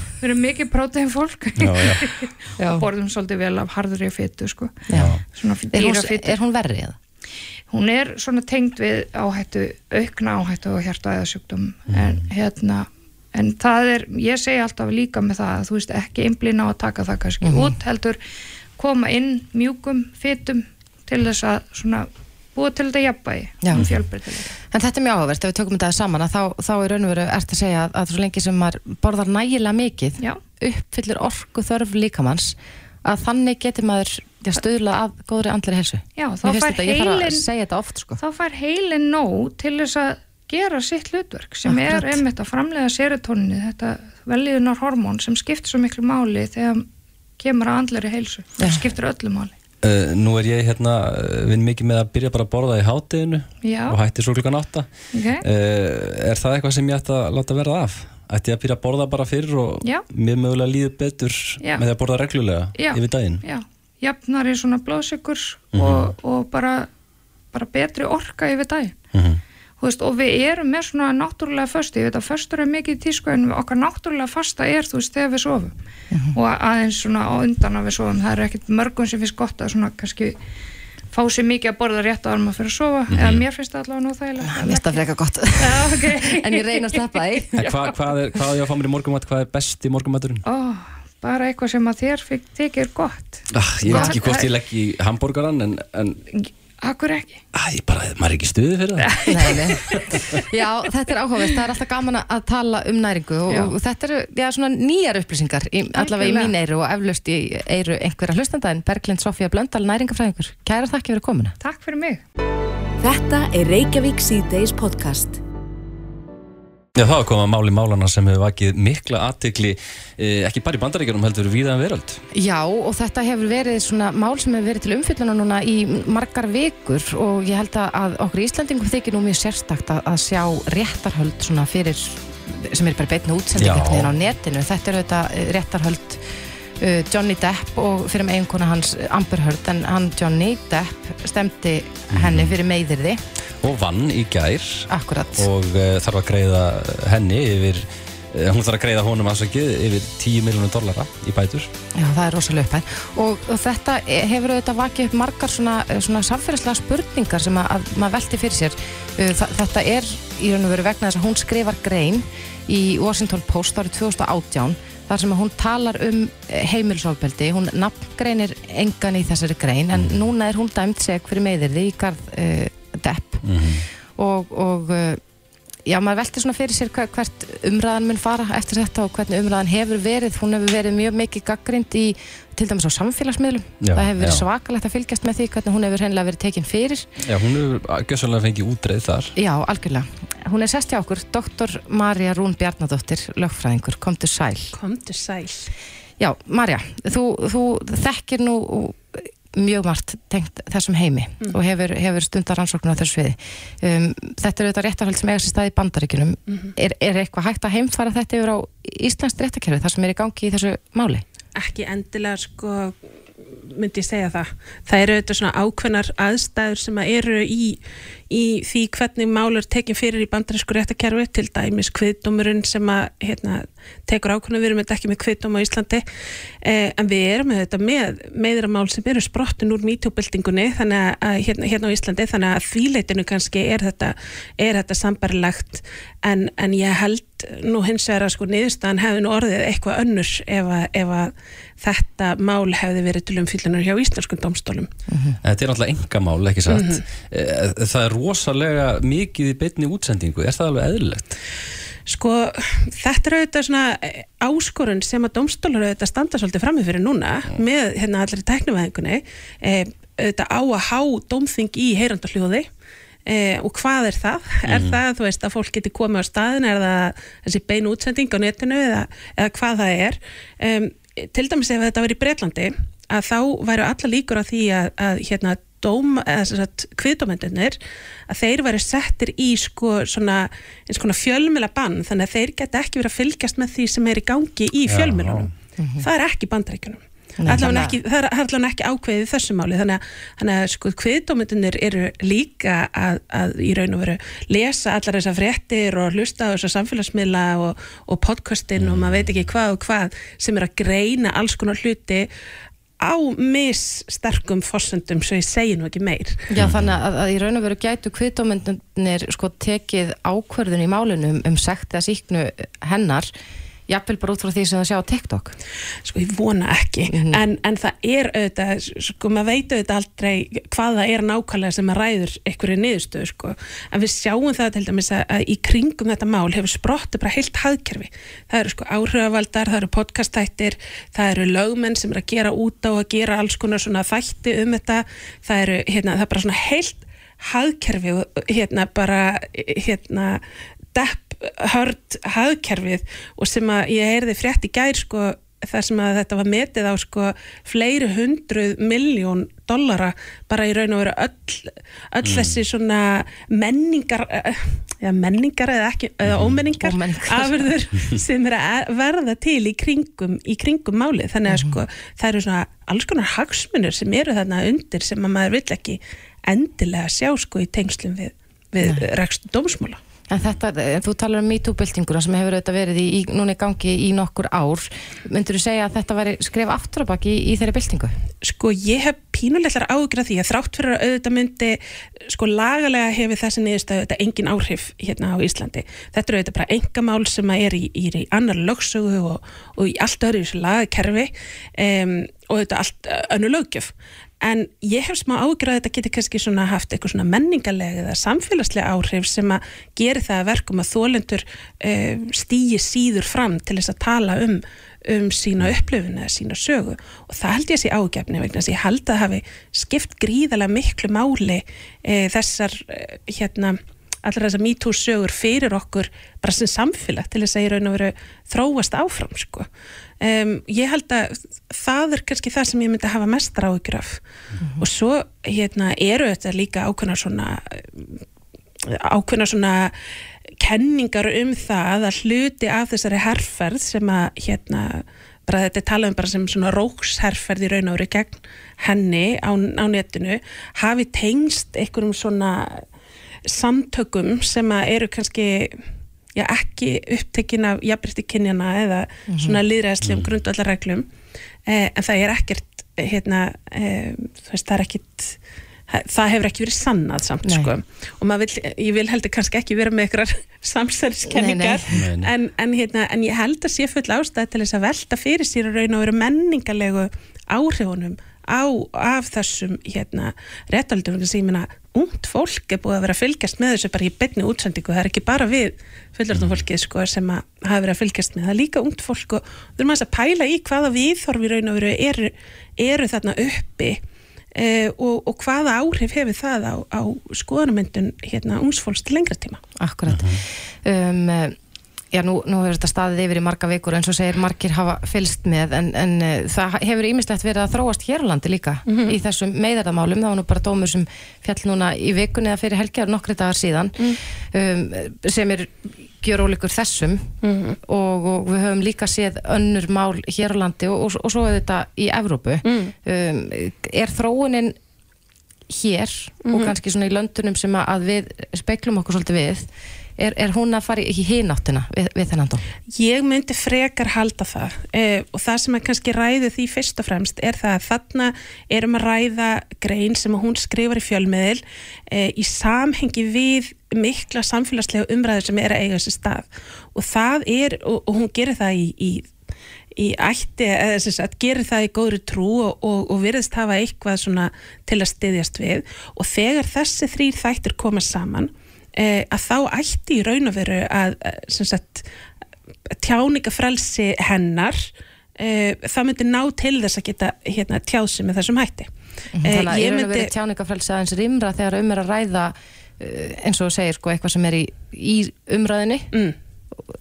við erum mikið prótein fólk Já, já, og borðum svolítið vel af harðri fytu, sko. Er, fytu. er hún verri eða? Hún er svona tengd við áhættu, aukna áhættu og hjarta eða sjúkdóm Mhm. en hérna en það er, ég segi alltaf líka með það að þú veist ekki einblina á að taka það kannski út heldur koma inn mjúkum, fytum til þess að svona búa til þetta jafnbæði um En þetta er mjög áhugavert, ef við tökum þetta saman að þá, þá er raun og veru ert að segja að, að svo lengi sem maður borðar nægilega mikið Já. uppfyllir orku þörf líkamanns að þannig getur maður já, stöðla að góðri andleri helsu Já, þá fær að þetta oft sko. þá fær heilin nóg til þess að gera sitt hlutverk sem Akkurat. er einmitt að framlega serotóninni þetta velliðunar hormón sem skiptir svo miklu máli þegar kemur að andleri heilsu það skiptir öllu máli Uh, nú er ég hérna, uh, vinn mikið með að byrja bara að borða í hátteginu Já. og hætti svo klukkan átta okay. uh, Er það eitthvað sem ég ætti að láta verða af? Ætti ég að byrja að borða bara fyrir og Já. mér mögulega líður betur Já. með að borða reglulega Já. yfir daginn? Já, jafnari svona blóðsökur Mhm. og, og bara, bara betri orka yfir dag Mhm. Veist, og við erum með svona náttúrulega föstu, ég veit að föstur er mikið í tísku en okkar náttúrulega fasta er þú veist þegar við sofum. Og aðeins svona á undan að við sofum, það er ekkit mörgum sem finnst gott að svona kannski fá sér mikið að borða rétt á að maður fyrir að sofa eða mér finnst það allavega nú þægilega Mér finnst það freka gott. En ég reyna að steppa því. En hva, hvað, er, hvað er ég að fá mér í morgumat? Hvað er besti morgumaturinn? Ó, bara eitthvað sem að þér fikk, þykir gott. Ah, ég veit ekki hvort ég legg í hambúrgaran en, en Akkur ekki? Ég bara, maður er ekki í stuði fyrir það. Nei, nei. Já, þetta er áhugavert, það er alltaf gaman að tala um næringu og, og þetta eru já, svona nýjar upplýsingar, í, allavega í mín eiru og eflaust í eiru einhverja hlustanda en Berglind Sofía Blöndal, næringafræðingur. Kæra þakki fyrir komuna. Takk fyrir mig. Þetta er Reykjavík C-Days podcast. Já, það var komað máli málana sem hefur vakið mikla aðtegli, eh, ekki bara í bandaríkjunum heldur viðan veröld. Já, og þetta hefur verið svona mál sem hefur verið til umfylluna núna í margar vikur og ég held að- að okkur Íslandingum þykir nú mjög sérstakt að, að sjá réttarhöld svona fyrir sem er bara beitna útsendingarnir á netinu þetta eru þetta eh, réttarhöld Johnny Depp og fyrir með eiginkona hans Amber Heard en hann Johnny Depp stemdi henni fyrir meiðirði Og vann í gær. Akkurat. Og uh, þarf að greiða henni yfir, uh, hún þarf að greiða honum aðsakið yfir 10 miljónum dollara í bætur. Já, það er rosalega upphæð. Og, og þetta hefur auðvitað vakið upp margar svona, svona samfélagslega spurningar sem að, að maður velti fyrir sér. Þa- þetta er í raun og veru vegna þess að hún skrifar grein í Washington Post árið 2018 þar sem hún talar um eh, heimilisofbeldi, hún nafngreinir engan í þessari grein en núna er hún dæmt seg fyrir meðirði í garð uh, Depp. Og, og uh, já, maður velti svona fyrir sér hver, hvert umræðan mun fara eftir þetta og hvernig umræðan hefur verið hún hefur verið mjög mikið gaggrind í til dæmis á samfélagsmiðlum Já, það hefur verið já. svakalegt að fylgjast með því hvernig hún hefur hreinlega verið tekin fyrir Já, hún hefur gjössalega fengið útreið þar. já, algjörlega, hún er sest hjá okkur doktor Marja Rún Bjarnadóttir lögfræðingur, komdu sæl Komdu sæl. já, Marja, þú, þú þekkir nú mjög margt tengt þessum heimi og hefur, hefur stundar rannsóknum á þessu sviði um, þetta eru þetta réttarhald sem eiga sér stað í bandaríkunum er, er eitthvað hægt að heimfara þetta yfir á Íslands réttarkerfi þar sem er í gangi í þessu máli? Ekki endilega sko myndi ég segja það. Það eru auðvitað svona ákveðnar aðstæður sem að eru í, í því hvernig mál er tekin fyrir í bandarísku réttakerfi til dæmis kviðdómurinn sem að hérna, tekur ákveðna, við erum þetta ekki með kviðdóm á Íslandi eh, en við erum með þetta með meðramál sem eru sprottin úr mítjóbildingunni þannig að, hérna, hérna á Íslandi þannig að þvíleitinu kannski er þetta, er þetta sambarilegt en, en ég held nú hins vegar að sko niðurstaðan hefði nú orðið eitthvað önnur ef að, ef að þetta mál hefði verið til umfyllunar hjá íslenskum domstólum. Þetta er náttúrulega engamál, ekki satt. Eh, Það er rosalega mikið í beinni útsendingu. Er það alveg eðlilegt? Sko, þetta er auðvitað svona eh, áskorun sem að domstólar auðvitað standa svolítið frammi fyrir núna með hérna allir í tæknivæðingunni e, auðvitað á að há domþing í heyrandaljóði e, og hvað er það? Er það, þú veist, að fólk geti komið á staðin, er það þessi beinu útsending á netinu eða, eða hvað það er? Um, til dæmis ef þetta verið í Breitlandi að þá væru alla líkur á því að, að hérna dóm, eða sem sagt kviðdómendunir, að þeir væri settir í sko svona eins konar fjölmjöla bann, þannig að þeir geta ekki verið að fylgjast með því sem er í gangi í fjölmjölunum. Það er ekki bandaríkunum. Nei, Allavega að- ekki, það er allavega ekki ákveðið þessu máli. Þannig að, þannig að sko kviðdómyndunir eru líka að, að í raun og veru lesa allar þessar fréttir og hlusta á þessar samfélagsmiðla og, og podcastin og maður veit ekki hvað og hvað sem er að greina alls konar hluti á missterkum fossundum svo ég segi nú ekki meir. Já, þannig að, að í raun og veru gætu kviðdómyndunir sko tekið ákvörðun í málunum um, um sekt eða síknu hennar jafnvel bara út frá því sem það sjá á TikTok. Sko ég vona ekki. En, en það er auðvitað sko maður veit auðvitað aldrei hvað það er nákvæmlega sem að ræður einhverju niðurstöðu sko. En við sjáum það til dæmis að, að í kringum þetta mál hefur sprottið bara heilt hagkerfi. Það eru sko áhrifavaldar, það eru podcastættir það eru lögmenn sem er að gera út á að gera alls konar svona þætti um þetta. Það eru hérna það er bara svona heilt hagkerfi og hérna bara hérna depp hörd hagkerfið og sem að ég heyrði frétt í gær sko þar sem að þetta var metið á sko fleiri hundruð miljón dollara bara í raun og veru öll, öll þessi svona menningar ja, menningar eða, ekki, eða ómenningar, Ómenningar. afurður sem er að verða til í kringum, í kringum málið. Þannig að sko það eru svona alls konar hagsmunir sem eru þarna undir sem að maður vill ekki endilega sjá sko í tengslum við, við rekstu dómsmála En þetta, eh, þú talar um MeToo-byltinguna sem hefur auðvitað verið í, í, núna í gangi í nokkur ár. Myndur þú segja að þetta væri skref aftur á baki í, í þeirri byltingu? sko ég hef pínuleglar ágjur af því að þrátt fyrir að auðvitað myndi sko lagalega hefur þessi niðurstöðu þetta engin áhrif hérna á Íslandi þetta eru auðvitað bara engamál sem er í, í, í annar lögsögu og, og í allt öðru þessu lagakerfi um, og auðvitað allt önnu lögjöf en ég hef smá ágjur að þetta geti kannski svona haft eitthvað svona menningarlega eða samfélagslega áhrif sem að gera það að verkum að þólendur um, stýji síður fram til þess að tala um um sína upplöfun eða sína sögu. Og það held ég að sé ágefni vegna þess að ég held að hafi skipt gríðarlega miklu máli e, þessar e, hérna allar þessar MeToo sögur fyrir okkur bara sem samfélag til þess að ég raun og veru þróast áfram sko. Um, ég held að það er kannski það sem ég myndi að hafa mestar áhyggjur af og svo hérna eru þetta líka ákveðna svona ákveðna svona kenningar um það að hluti af þessari herrferð sem að hérna bara þetta er talað um bara sem svona róksherrferð í raun og veru gegn henni á, á netinu hafi tengst einhverjum svona samtökum sem að eru kannski já, ekki upptekin af jafnbrytti kynjana eða svona liðræðslegum mm. grundvallarreglum. Eh, en það er ekkert hérna, eh, veist, það er ekkert það hefur ekki verið sannað samt sko. Og vill, ég vil heldur kannski ekki vera með ykkur nei. en, en, hérna, en ég held að sé full ástæð til þess að velta fyrir sér að raun og veru menningarlegu áhrifunum á, af þessum hérna, réttaldum sem ég meina, ungt fólk er búið að vera að fylgjast með þessu bara í beinni útsendingu, það er ekki bara við fullorðnum fólkið sko sem að hafa verið að fylgjast með, það er líka ungt fólk og þú erum að pæla í hvaða viðþorfi raun og veru eru, eru þarna uppi eh, og, og hvaða áhrif hefur það á, á skoðanumyndun hérna ungsfólks til lengra tíma. Akkurat. Um, eh, já, nú, nú hefur þetta staðið yfir í marga vikur eins og segir margir hafa fylst með en, en uh, það hefur ímislegt verið að þróast hér á landi líka í þessum meiðarðamálum. Það var nú bara dómur sem fjall núna í vikunni eða fyrir helgjar nokkri dagar síðan um, sem er gjör ólíkur þessum og, og við höfum líka séð önnur mál hér á landi og, og, og svo er þetta í Evrópu. Um, er þróunin hér og kannski svona í löndunum sem að við speklum okkur svolítið við er, er hún að fara í hináttina við, við þennan dóm? Ég myndi frekar halda það. Eh, og það sem að kannski ræði því fyrst og fremst er það að þarna erum að ræða grein sem hún skrifar í fjölmiðil eh, í samhengi við mikla samfélagslega umræður sem er að eiga þessi stað. Og það er, og, og hún gerir það í, í í ætti, eða sem sagt, gerir það í góðri trú og, og, og virðist hafa eitthvað svona til að styðjast við. Og þegar þessi þrýr þættir koma saman að þá ætti í raun og veru að eh, sagt tjáningafrelsi hennar eh, það myndi ná til þess að geta hérna, tjási með þessum hætti Þannig að Eh, ég ég myndi... myndi- verið tjáningafrelsi aðeins rýmra þegar um er að ræða eins og segir sko eitthvað sem er í, í umræðinni mm.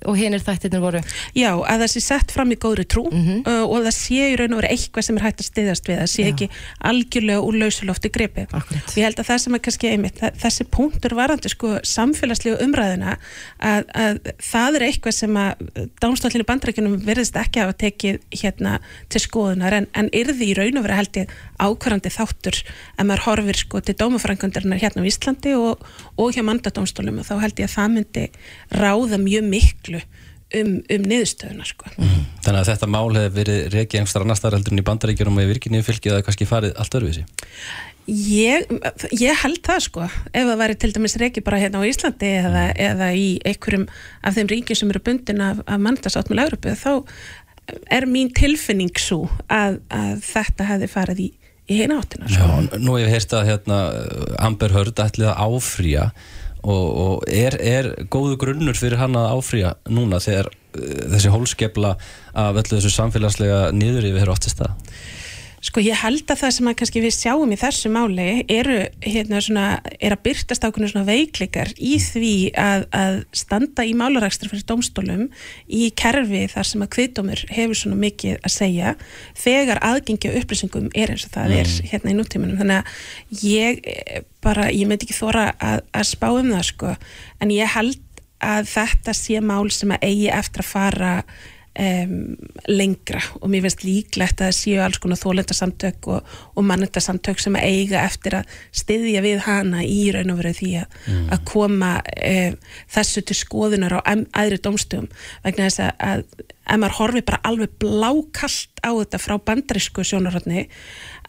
Og hinir þættirnir voru Já, að það sé sett fram í góðri trú Mhm. uh, og það sé í raun og veru eitthvað sem er hægt að styðjast við, það sé Já. ekki algjörlega úr lausulofti gripið. Akkurat. Og ég held að það sem er kannski einmitt, það, þessi punktur varandi sko samfélagslegu umræðina að, að það er eitthvað sem að dánstallinu bandrækjunum verðist ekki hafa tekið hérna til skoðunar en, en yrði í raun og veru held ég ákvarandi þáttur að maður horfir sko til dómafrangundarinnar hérna á Íslandi og, og hjá mandadómstólum og þá held ég að það myndi ráða mjög miklu um, um niðurstöðuna sko. Þannig að þetta mál hefur verið reikið einhverstar annar staðar heldur en í bandaríkjunum og í virkinni fylgið að kannski farið allt öðruvísi. Ég, ég held það sko ef það væri til dæmis reiki bara hérna á Íslandi eða, eða í einhverjum af þeim ríkjum sem eru bundin af, af manndasátt með Európu þá er mín tilfinning svo að, að þetta hefði farið í, í heina áttina sko. Já, nú hef ég heyrst að hérna, Amber Heard ætlið að áfrýja og, og er, er góðu grunnur fyrir hann að áfrýja núna þegar uh, þessi hólskepla af öllu þessu samfélagslega niður yfir hér áttist það? Sko ég held að það sem að kannski við sjáum í þessu máli eru hérna svona, er að byrtast ákveðinu svona veikleikar í því að, að standa í málarækstur fyrir domstólum í kerfi þar sem að kviðdómur hefur svona mikið að segja þegar aðgengi upplýsingum er eins og það er hérna í núttímanum þannig að ég eh, bara, ég myndi ekki þóra að, að spá um það sko. En ég held að þetta sé mál sem að eigi eftir að fara um, lengra. Og mér finnst líklegt að það séu alls konar þólendasamtök og, og mannendasamtök sem að eiga eftir að styðja við hana í raun og veru því að, Mm. að koma um, þessu til skoðunar á æðri dómstöðum. Vegna þess að, að ef maður horfi bara alveg blákalt á þetta frá bandarísku sjónarhóttni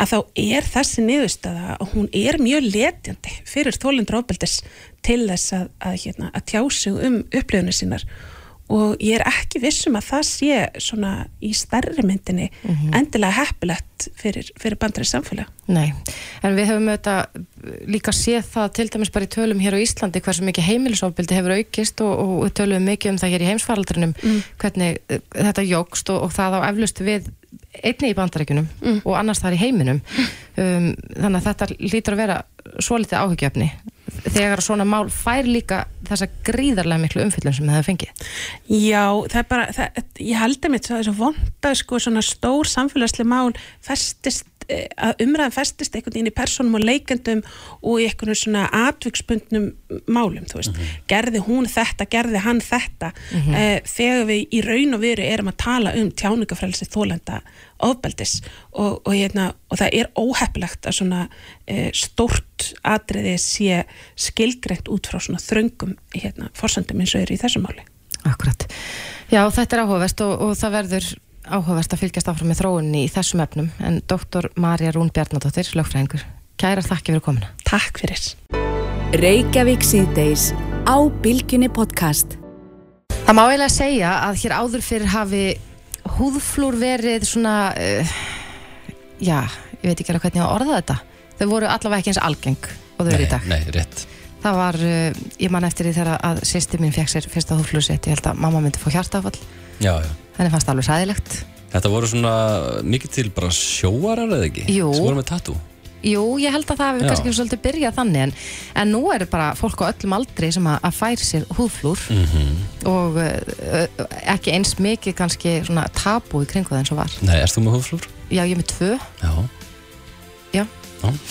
að þá er þessi niðurstaða og hún er mjög letjandi fyrir þólendur ábeldis til þess að, að, hérna, að tjá sig um upplifunir sínar og ég er ekki vissum að það sé svona í stærri myndinni endilega heppilegt fyrir, fyrir bandari samfélag. Nei, en við höfum auðvitað líka séð það til dæmis bara í tölum hér á Íslandi hversu mikið heimilisofbildi hefur aukist og, og tölum mikið um það hér í heimsfaraldrinum hvernig uh, þetta jógst og, og það á eflust við einni í bandarækjunum og annars þar í heiminum. Um, þannig að þetta lítur að vera svo litið áhyggjöfni þegar svona mál fær líka þessa gríðarlega miklu umfyllum sem það fengið. Já, það er bara, það, ég haldi mitt svo þessu vonda sko svona stór samfélagslega mál festist að umræðan festist einhvern veginn í persónum og leikendum og í einhvern svona atviksbundnum málum, þú veist, gerði hún þetta, gerði hann þetta eh, þegar við í raun og veru erum að tala um tjáningafrelsi þólenda ofbeldis og, og, hérna, og það er óheppilegt að svona eh, stórt atriði sé skilgreint út frá svona þröngum hérna, forsendum eins og eru í þessu máli. Akkurat. Já, þetta er áhugavert og, og það verður áhugavert að fylgjast áfram með þróunni í þessum efnum en doktor Marja Rún Bjarnadóttir, lögfræðingur, kæra þakki fyrir komuna. Takk fyrir. Reykjavík síðdeis á Bilginni podcast. Það má eiginlega segja að hér áður fyrir hafi húðflúr verið svona, uh, já, ég veit ekki alveg hvernig ég á að orða þetta. Þau voru allavega ekki eins algeng og þau eru í dag. Nei, rétt. Það var, uh, ég man eftir því þegar að sýsti mín fekk sér fyrsta húðflúrsitt, ég held að mamma myndi fá hjartafall, Já, já. henni fannst það alveg sæðilegt. Þetta voru svona mikið til bara sjóarar eða ekki? Jú. Sem voru með tattoo? Jú, ég held að það hefur kannski svolítið byrjað þannig en, en nú er bara fólk á öllum aldri sem að, að fær sér húðflúr Mm og uh, ekki eins mikið kannski svona tabú í kringu það eins og var. Nei, erst þú með húðflúr? Já, ég er með tvö. Já. Já.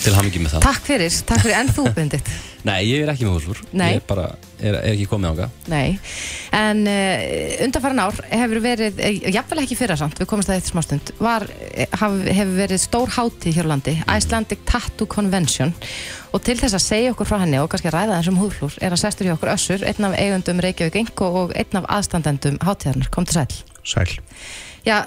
Til hamingi með það. Takk fyrir, takk fyrir, en þú bindit. Nei, ég er ekki með húðflúr. Nei. Ég er bara, er, er ekki komið ánga. Nei, en uh, undanfæran ár hefur verið, uh, jafnvel ekki fyrra samt, við komumst að eitt smástund, var, eh, haf, hefur verið stór hátíð hér á landi, Icelandic Tattoo Convention og til þess að segja okkur frá henni og kannski ræða þessum húðflúr er að sestur hjá okkur Össur, einn af eigundum Reykjavík Ingo og einn af aðstandendum hátíðarnar, kom til sæl. Sæl. Já,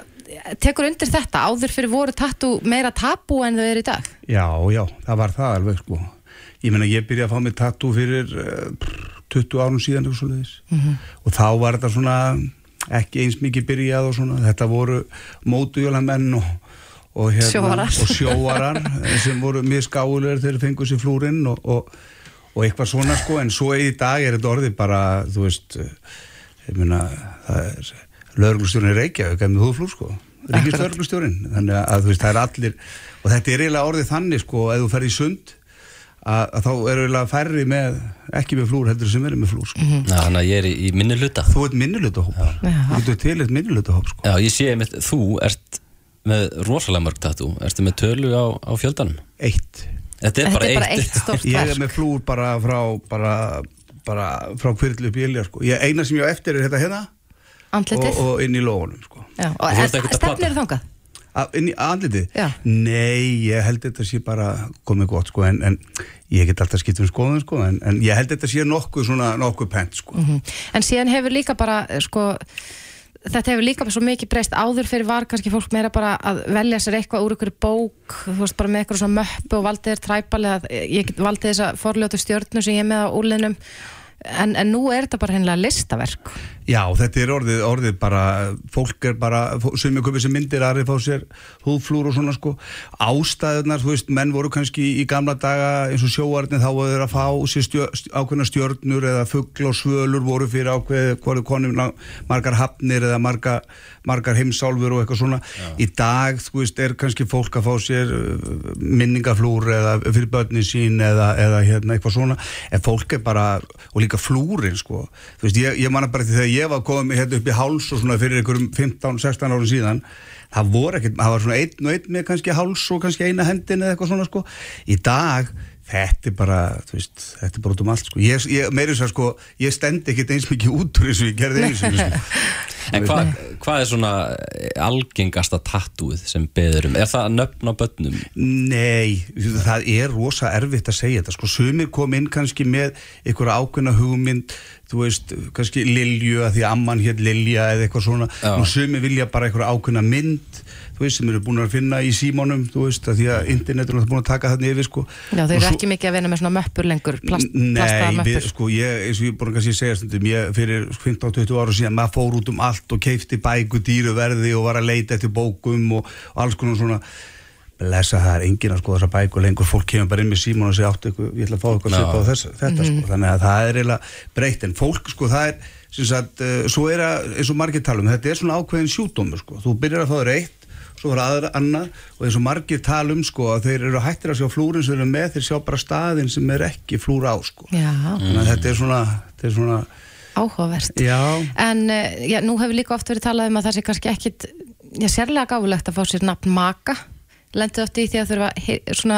tekur undir þetta, áður fyrir voru tattoo meira tabú en þau eru í dag? Já, já, það var það alveg sko. Ég meina, ég byrjaði að fá mig tattoo fyrir uh, 20 árum síðan eitthvað svoleiðis. og þá var þetta svona ekki eins mikið byrjað og svona þetta voru mótujólamenn og, og, hérna, Sjóarar. og sjóarar sem voru mjög skáulegar þegar þeir fengu sér flúrin og, og, og eitthvað svona sko en svo í dag er þetta orðið bara þú veist ég meina það er lögreglustjórinn Reykjavík er með húðflúr sko ríkislögreglustjórinn þannig að þú veist það er allir og þetta er eiginlega orðið þannig sko ef þú ferð í sund að, að þá eru eiginlega færri með ekki með flúr heldur sem eru með flúr sko. Ná, Þannig að ég er í, minni hluta. þú ert minnilutahóp Já. þú getur til eitt minnilutahóp sko. Já, ég sé einmitt, þú ert með rosalega mörg tattoo. Ertu með tölu á, á fjöldanum? eitt Þetta er Þetta bara er bara eitt. eitt stórt ég er verk. með flúr bara frá bara, bara frá kvirlu upp í ilja sko. ég, eina sem ég á eftir er þetta hérna og, og inn í lóðunum sko. Já, og að stefnir þangað? Að- inn í andlitið? Já. Nei, ég held þetta sé bara komið gott sko en, en ég get alltaf skipt um skoðun sko en, en ég held þetta sé nokkuð svona nokkuð pent sko En síðan hefur líka bara, sko, þetta hefur líka svo mikið breyst áður fyrir var kannski fólk meira bara að velja sér eitthvað úr ykkur bók, þú veist, bara með eitthvað svona möppu og valdið þér træpal eða ég get valdið þessa forljótu stjörnu sem ég er með á úlinum en, en nú er þetta bara hennilega listaverk. Já, þetta er orðið, orðið bara, fólk er bara, sem er komið sem myndir aðrið fá sér húðflúr og svona sko. Ástæðunar, þú veist, menn voru kannski í gamla daga eins og sjóarnir þá voru þeir að fá sér stjör, ákveðna stjörnur eða fuggl og svölur voru fyrir ákveð, hvoru konum margar hafnir eða margar, margar heimsálfur og eitthvað svona. Í dag, þú veist, er kannski fólk að fá sér uh, minningaflúr eða fyrir börnin sín eða, eða hérna eitthvað svona. En fólk er bara, og líka flúrin sko. Þú veist, ég, ég ég var komið hérna upp í háls og svona fyrir einhverjum 15-16 árum síðan það voru ekkert, það var svona einn og einn með kannski háls og kannski eina hendin eða eitthvað svona sko. Í dag, þetta er bara þú veist, þetta er bara út um allt sko ég, ég meiri þess að sko, ég stend ekkert eins mikið út úr eins og ég gerði eins og sko. En hvað hva er svona algengasta tattúið sem beður um? Er það nöfn á börnum? Nei, það er rosa erfitt að segja þetta sko, sumir kom inn kannski með einhverja ákveðna hugmynd þú veist, kannski Lilju að því að amman hér Lilja eða eitthvað svona Já. og sumir vilja bara einhverja ákveðna mynd þú veist, sem eru búin að finna í símónum þú veist, að því að internetur er búin að taka þarna yfir sko. Já, þeir eru svo- ekki mikið að vinna með svona möppur lengur, plast, plastaða Nei, við, möppur. sko, ég, eins og ég búin að kannski segja stundum, ég fyrir 15-20 ára síðan, maður fór út um allt og keifti bæku dýru verði og var að leita eftir bókum og, og alls konar svona. Lesa það er enginn að skoða þessa bæku lengur, fólk kemur bara inn með símón og segja áttu eitthvað, ég ætla að fá eitthvað Já. svipað á þess, þetta sko, þannig að það er eiginlega breytt, en fólk sko, það er sem sagt, uh, svo er að, eins og margir tala um þetta er svona ákveðin sjúdómur sko, þú byrjar að fá þér eitt svo er aðra annað og eins og margir tala um sko að þeir eru hættir að sjá flúrin sem eru með, þeir sjá bara staðin sem er ekki flúr á sko Já, þannig að þetta er svona, þetta er svona áhugavert. já, En eh, já, nú hefur líka oft verið talað um að það sé kannski ekkit, já, sérlega gáfulegt að fá sér nafn maka. Lendið oft í því að þurfa hy- svona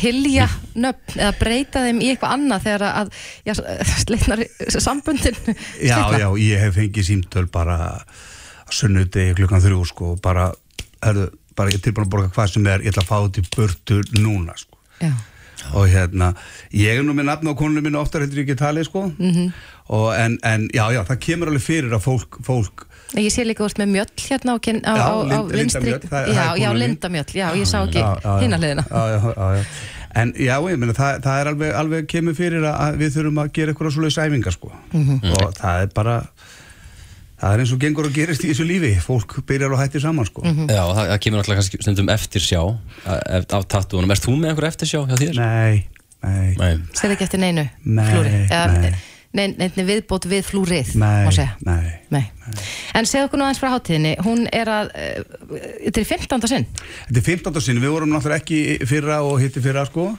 hilja nöfn eða breyta þeim í eitthvað annað þegar að, já, sleitnar sambundin já, já, ég hef fengið símtöl bara sunnudegi klukkan þrjú sko bara, herðu, bara ég er tilbúin að borga hvað sem er, ég ætla að fá þetta í burtu núna sko Já. og hérna, ég er nú með nafn á konunum minna oftar heldur ég ekki talið sko Mhm. og en, en já, já, það kemur alveg fyrir að fólk, fólk Ég sé líka úr með mjöll hérna á, á, Já, á, á vinstri Mjöll, það- Já, já, konan mín. Linda Mjöll, já, ég sá ekki Já, já, já. já, já. En já, ég meina, það, það er alveg, alveg kemur fyrir að, við þurfum að gera eitthvað svoleiðis æfingar sko Mhm. og það er bara það er eins og gengur að gerist í þessu lífi fólk byrjar og hættir saman sko Mhm. Já, það, það kemur náttúrulega kannski stundum eftir sjá af tattúunum. Erst þú með einhver eftir sjá hjá þér? Nei, nei, Nei. Sér ekki eftir neinu Nei, flúri Eða, nei. nei, nei, viðbót við flúrið nei, má segja. nei. Nei. En segðu okkur nú aðeins frá hátíðinni Hún er að, uh, þetta er í 15. sinn Þetta er 15. sinn, við vorum náttúrulega ekki fyrra og hitti fyrra sko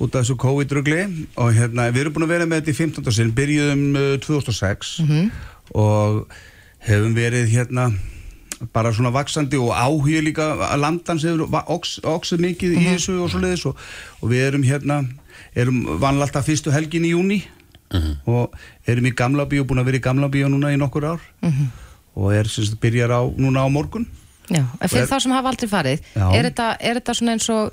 út af þessu COVID-rugli og hérna, við erum búin að vera með þetta í 15. sinn, byrjuðum uh, 2006 og hefum verið hérna bara svona vaksandi og áhuga líka að landans hefur va- ox- mikið í þessu og svoleiðis og, og við erum hérna, erum vanlega alltaf fyrstu helgin í júni og erum í gamla bíó, búin að vera í gamla bíó núna í nokkur ár og er sem sagt byrjar á núna á morgun. Já, en fyrir er- þá sem hafa aldrei farið Já. er þetta, er þetta svona eins og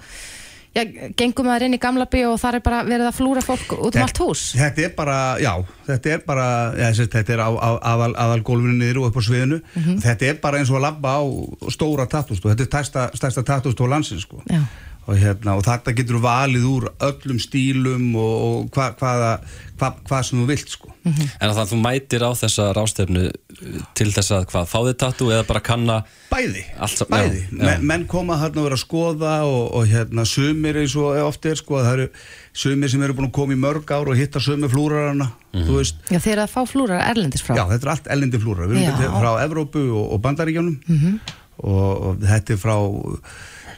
já, gengum maður inn í gamla bíó og þar er bara verið að flúra fólk út um allt hús Þetta er bara, já, þetta er bara ja, sérst, þetta er á, á aðal, aðal gólfinu niður og upp á sviðinu þetta er bara eins og að labba á stóra tattústu þetta er stærsta, stærsta tattústu á landsins sko. Já. Og, hérna, og þetta getur valið úr öllum stílum og, og hva, hvaða hva, hvað sem þú vilt sko. En þannig að þú mætir á þessa rástefnu uh, til þess að hvað, fá þið tattú eða bara kanna bæði, Allt bæði. já, já. Men, menn koma þarna að vera að skoða og, og hérna, sumir eins og oft er sko, það eru sumir sem eru búin að koma í mörg ár og hitta sumir flúrarana þú veist Já, þeir eru að fá flúrar erlendis frá Já, þetta er allt ellendi flúra. Við erum Já. þetta frá Evrópu og, og Bandaríkjónum og, og þetta er frá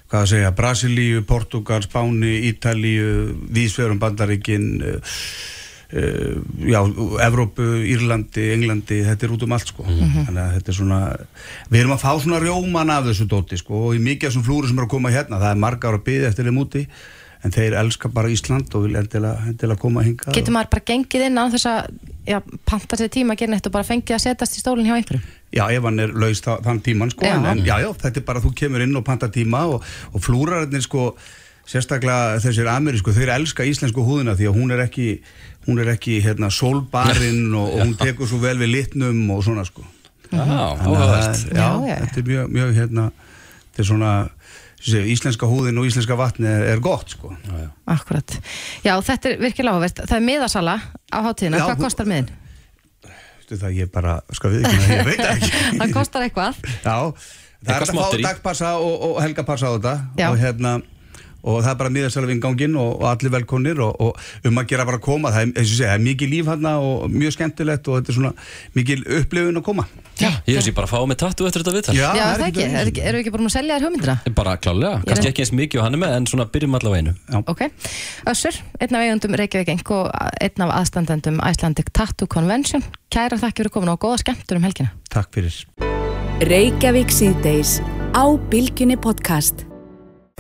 hvað að segja, Brasilíu, Portugal, Spáni, Ítalíu, Vísverum, Bandaríkin, uh, já, Evrópu, Írlandi, Englandi, þetta er út um allt sko. Þannig að þetta er svona, við erum að fá svona rjóman af þessu dóti sko og í mikið af þessum flúru sem eru að koma hérna, það er marga ára byggði eftir þeim úti en þeir elska bara Ísland og vilja endilega, endilega koma hingað. Getur maður bara gengið inn á þess að já, panta sér tíma að gera neitt og bara fengið að setjast í stólinn hjá einhverjum Já, ef hann er laus þa- þann tíman sko, Já. en, en já, já, þetta er bara þú kemur inn og panta tíma og, og flúrararnir sko, sérstaklega þessir amerísku, þeir elska íslensku húðina því að hún er ekki, hún er ekki hérna, sólbarinn og, og hún tekur svo vel við litnum og svona sko. Já, að áhugavert. já, Já, þetta er mjög, mjög hérna, þetta er svona, íslenska húðin og íslenska vatni er, er gott sko. Akkurat. Já, þetta er virkilega áhugavert. Það er miðasala á hátíðina. Já, Hvað kostar miðin? Veistu það, ég bara, skal við ekki, ég veit það ekki. Það kostar eitthvað. Já, það er Eitthvað hægt að fá smotterí. dagpassa og, og helgapassa á þetta Já. og hérna og það er bara miðasalaf inganginn og, og allir velkonir og, og um að gera bara að koma það er, eins og segja, er mikið líf hérna og mjög skemmtilegt og þetta er svona mikil upplifun að koma Já, ég veist ég bara að fá mig tattu eftir þetta viðtal. Já, það það ekki. Er, ekki- erum við ekki bara að selja þér hugmyndina? Bara klálega, kannski er- ekki eins mikið og hann er með, en svona byrjum allavega einu. Ok. Össur, einn af eigundum Reykjavík Eng og einn af aðstandendum Icelandic Tattoo Convention. Kæra þakki fyrir komin og góða skemmtur um helgina. Takk fyrir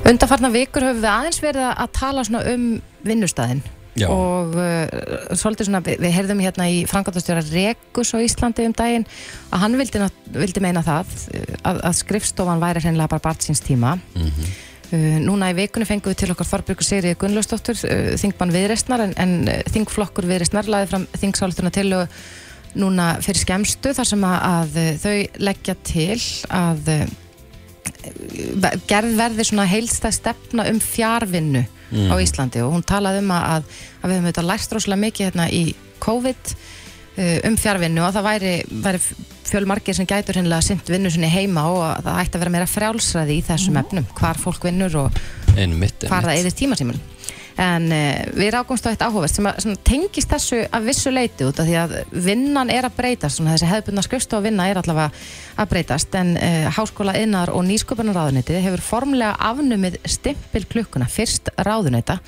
Reykjavík síðdeis á Bilginni podcast. Undarfarna vikur höfum við aðeins verið að tala um vinnustæðin Já. og uh, svolítið svona, við, við heyrðum hérna í Frankandastjóra Rekus á Íslandi um daginn að hann vildi, vildi meina það uh, að, að skrifstofan væri hreinlega bara bart síns tíma Mhm. uh, núna í vikunni fengum við til okkar Þorbjörgu Sigriði Gunnlausdóttur uh, þingmann viðreistnar en, en uh, þingflokkur viðreistnar laði fram þingsálduna til og núna fyrir skemstu þar sem að, að uh, þau leggja til að gerð verði svona heilstæð stefna um fjárvinnu á Íslandi og hún talaði um að, að við höfum þetta lært rosalega mikið hérna í COVID uh, um fjárvinnu og það væri, væri fjölmargir sem gætur hinnlega sint vinnu sinni heima og að það ætti að vera meira frjálsræði í þessum efnum, hvar fólk vinnur og hvar það mitt. eðist tíma símun en uh, við rákumst á eitt áhugavert sem, að, sem tengist þessu að vissu leiti út af því að vinnan er að breytast svona þessi hefðbundna skrifstofa vinna er allavega að breytast en uh, Háskóla innar og nýsköpunarráðuneytið hefur formlega afnumið stimpil klukkuna fyrst ráðuneyta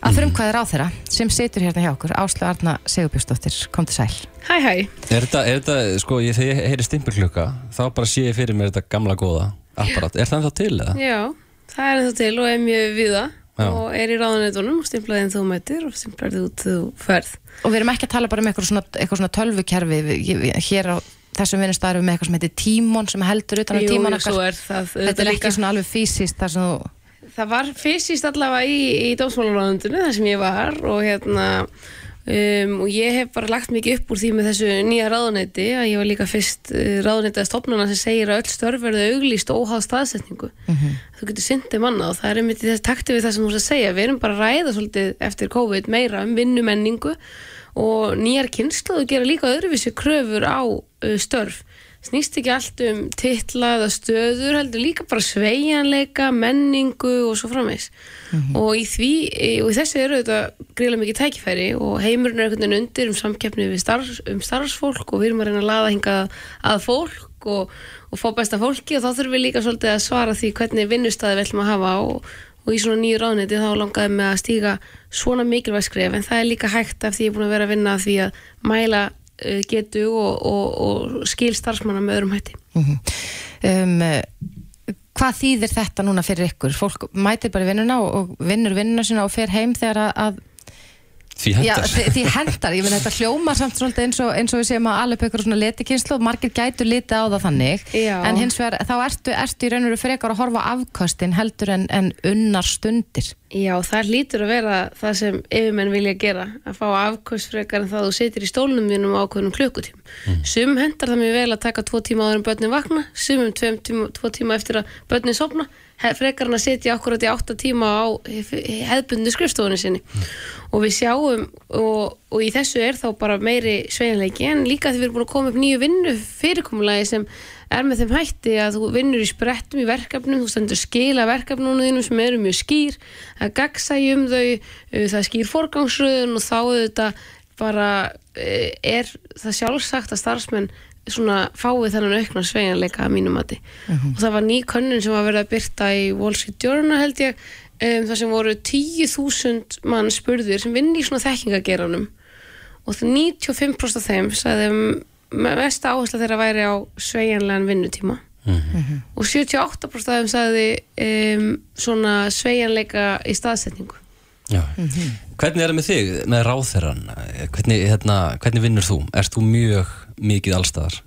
að frumkvæði ráð þeirra sem situr hérna hjá okkur Áslu Arna Sigurbjörnsdóttir, kom til sæl Hæ, hæ. Er þetta, er þetta, sko, ég, þegar ég heyri stimpilklukka, þá bara sé ég fyrir mér þetta gamla góða apparat. Er það þá til eða? Já, það er ennþá til og er mjög viða Já. og er í ráðuneytunum og stimplaði en þú mætir og stimplaði út þú ferð. og við erum ekki að tala bara um eitthvað svona, eitthvað svona tölvukerfi hér á þessum vinnustæðum með eitthvað sem heitir tímon sem heldur utan um svo er það þetta er ekki svona alveg fysiskt þar sem þú Það var fysiskt allavega í, í dómsmálaráðundinu þar sem ég var og hérna um, og ég hef bara lagt mikið upp úr því með þessu nýja ráðuneyti að ég var líka fyrst uh, ráðuneytið stopnuna sem segir að öll störf verðu auglýst og óháð staðsetningu. Þú getur syndið manna og það er einmitt í þess takti við það sem þú ert að segja. Við erum bara að ræða svolítið eftir COVID meira um vinnumenningu og nýjar kynnslóðu gera líka öðruvísi kröfur á uh, störf snýst ekki allt um titla eða stöður heldur líka bara sveigjanleika, menningu og svo framvegs og í því og í þessu eru þetta greiðlega mikið tækifæri og heimurinn er einhvern veginn undir um samkeppni við starfs, um starfsfólk og við erum að reyna að laða hingað að fólk og, og fá besta fólki og þá þurfum við líka svolítið að svara því hvernig vinnustæði við ætlum að hafa og, og í svona nýju ráðniti þá langaði mig að stíga svona mikilvæg skref. En það er líka hægt af því ég er búin að vera að vinna því að mæla getu og, og, og skil starfsmanna með öðrum hætti. um, eh, hvað þýðir þetta núna fyrir ykkur? Fólk mætir bara vinnuna og, vinnur vinnuna sína og fer heim þegar að Því já, hendar. því, því hendar, ég finn þetta hljómar samt svolítið eins og, eins og við séum að alveg ykkur svona letikynslu og margir gætu litið á það þannig Já. en hins vegar þá ertu, ertu í raun og veru frekar að horfa á afkostin heldur en, en unnar stundir Já, það lítur að vera það sem yfirmenn vilja gera, að fá afkvöst frekar en það að þú situr í stólnum þínum á ákveðnum klukkutím. Sum hendar það mjög vel að taka tvo tíma áður en börnin vakna, sumum tvo tíma eftir að börnin sopna, frekar en að sitja akkurat í átta tíma á hefðbundu skrifstofunni sinni. Og við sjáum, og, og í þessu er þá bara meiri sveginleiki, en líka því við erum búin að koma upp nýju vinnu fyrirkomulagi sem er með þeim hætti að þú vinnur í sprettum í verkefnum, þú stendur skila verkefnunum þínum sem eru mjög skýr það er gagsægi um þau, uh, það skýr forgangsröðun og þá auðvitað bara uh, er það sjálfsagt að starfsmenn svona fáið þennan aukna sveigjanleika að mínum mati og það var ný könnun sem var verið að byrta í Wall Street Journal held ég um, þar sem voru 10.000 mann spurðir sem vinn í svona þekkingageranum og það 95% af þeim sagði um mest áhersla þeirra væri á sveigjanlegan vinnutíma og 78% af þeim sagði um, svona sveigjanleika í staðsetningu Já. Hvernig er það með þig, með ráðherran? Hvernig, hérna, hvernig vinnur þú? Erst þú mjög mikið allstaðar?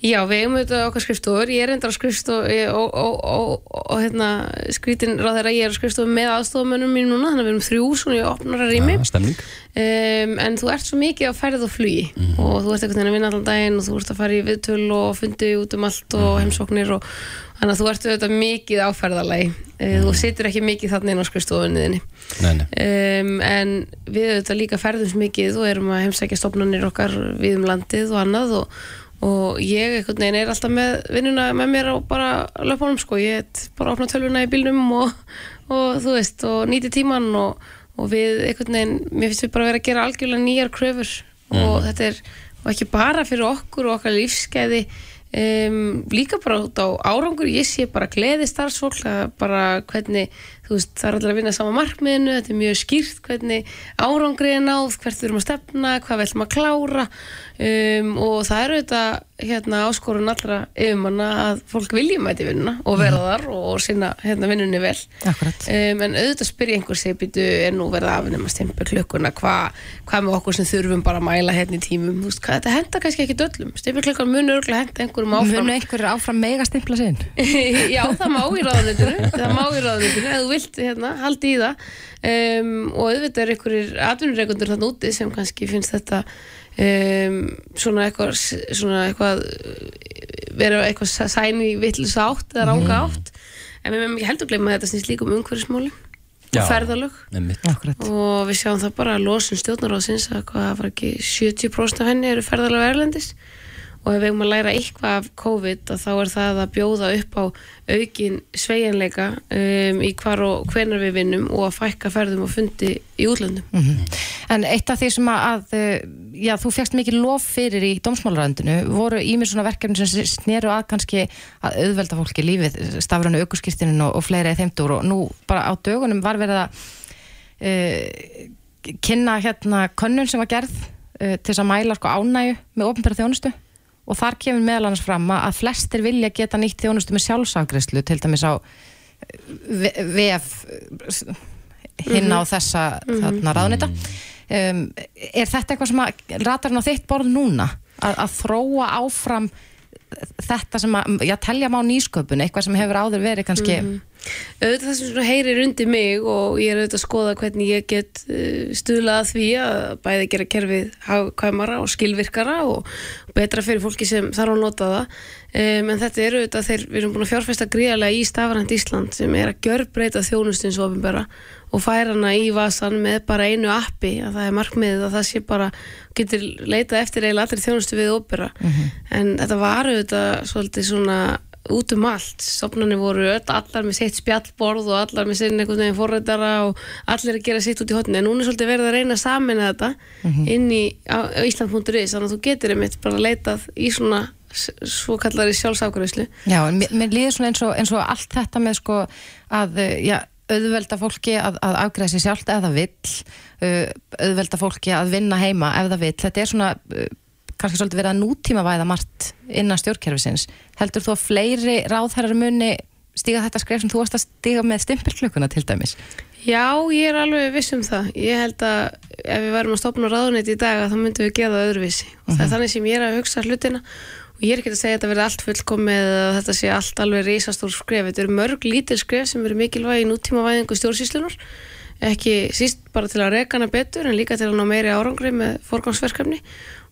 Já, við eigum auðvitað okkar skrifstofur, ég er endar á skrifstofu og, og, og, og hérna, skrítin ráð þegar ég er á skrifstofu með aðstofamönnum mín núna, þannig að við erum þrjú svona í opnara rými. Ja, stemning. Um, en þú ert svo mikið á ferð og flugi. Og þú ert veginn að vinna allan daginn og þú ert að fara í viðtöl og fundi út um allt og heimsóknir og þannig að þú ert auðvitað mikið á ferðalagi. Uh, þú situr ekki mikið þannig inn á skrifstofunni þinni. Nei, nei. Um, en við auðvitað líka ferðum mikið og erum að heimsækja stofnanir okkar við um landið og annað og, og ég einhvern veginn er alltaf með vinnuna með mér á bara löpunum sko, ég er bara að opna tölvuna í bílnum og, og þú veist, og nýti tíman og, og við einhvern veginn, mér finnst við bara vera að gera algjörlega nýjar kröfur. Og þetta er og ekki bara fyrir okkur og okkar lífskeiði um, líka bara út á árangur. Ég sé bara gleði starfsfólk að bara hvernig, veist, það er allir að vinna sama markmiðinu, þetta er mjög skýrt hvernig árangri er náð, hvert við erum að stefna hvað við ætlum að klára. Um, og það eru þetta hérna áskorun allra yfirmanna að fólk vilja mæti vinnuna og vera þar og sinna hérna vinnunni vel. Um, en auðvitað spyrja einhver sig býtu er nú verið að afnema stempur klukkuna? Hvað hva með okkur sem þurfum bara að mæla hérna í tímum, veist, hvað, þetta henda kannski ekki döllum. Stempur klukkan mun örgulega henda einhverjum áfram. Munu einhverjir áfram mega stimpla sinn? Já, það má í ráðunitinu það má í þú vilt hérna, haldi í það. Um, og auðvitað er einhverjir atvinnureikundur þann úti sem kannski finnst þetta um, svona eitthvað svona eitthvað vera eitthvað sæni vitlis átt eða ranga átt. En við meðum ekki heldur gleyma að þetta snýst líka um umhverfismáli Já. og ferðalög og við sjáum það bara að losun stjórnaráðsins að hvað var ekki 70% af henni eru ferðalög erlendis og ef við erum að læra eitthvað af COVID þá er það að bjóða upp á aukin sveigjanleika um, í hvar og hvenar við vinnum og að fækka ferðum og fundi í útlöndum. En eitt af því sem að, eh, já, þú fegst mikið lof fyrir í dómsmálaræðindinu voru ímið svona verkefni sem sneru að kannski að auðvelda fólki lífið, stafranu aukurskirtinin og, og fleira í þeimtur og nú bara á dögunum var verið að uh, kynna hérna könnun sem var gerð uh, til þess að mæla sko ánægu með ofnbæra þjónustu og þar kemur meðal annars fram að flestir vilja geta nýtt þjónustu með sjálfsafgreyslu til dæmis á eh, VF hinn á þessa þarna ráðnita um, er þetta eitthvað sem að ratar hann á þitt borð núna? Að, að þróa áfram þetta sem að, já, telja má nýsköpun eitthvað sem hefur áður verið kannski auðvitað það sem svona heyrir undir mig og ég er auðvitað að skoða hvernig ég get uh, stuðlað að því að bæði gera kerfið hagkvæmara og skilvirkara og betra fyrir fólki sem þarf að nota það. Um, en þetta er auðvitað þegar við erum búin að fjárfesta gríðarlega í Stafrænt Ísland sem er að gjörbreyta þjónustins ofinbera og færa hana í vasan með bara einu appi að það er markmiðið að það sé bara getur leitað eftir eiginlega allir þjónustu við opera en þetta var auðvitað svolítið svona út um allt, stofnarnir voru öll allar með sitt spjallborð og allar með sinn einhvern veginn forrættara og allir að gera sitt út í hotni, en núna er svolítið verið að reyna að samina þetta inn í á, á Ísland.is, þannig að þú getur einmitt bara leitað í svona svo kallari sjálfsákvæðislu Já, en mér, mér líður svona eins og, eins og allt þetta með sko að, uh, já, auðvelda fólki að, að afgræða sér sjálft ef það vill, uh, auðvelda fólki að vinna heima ef það vill. Þetta er svona uh, kannski svolítið verið að nútíma væða margt innan stjórnkerfisins. Heldur þú að fleiri ráðherrar muni stíga þetta skref sem þú varst að stíga með stimpilklukuna til dæmis? Já, ég er alveg viss um það. Ég held að ef við værum að stopna ráðuneti í dag þá myndum við það öðruvísi. Og það er þannig sem ég er að hugsa hlutina og ég er ekki að segja að þetta verði allt fullkomið eða þetta sé allt alveg risastór skref. Þetta eru mörg lítil skref sem eru mikilvægi í nútíma væðingu stjórnsýslunar. Ekki síst bara til að reka hana betur en líka til að ná meiri árangri með forgangsverkefni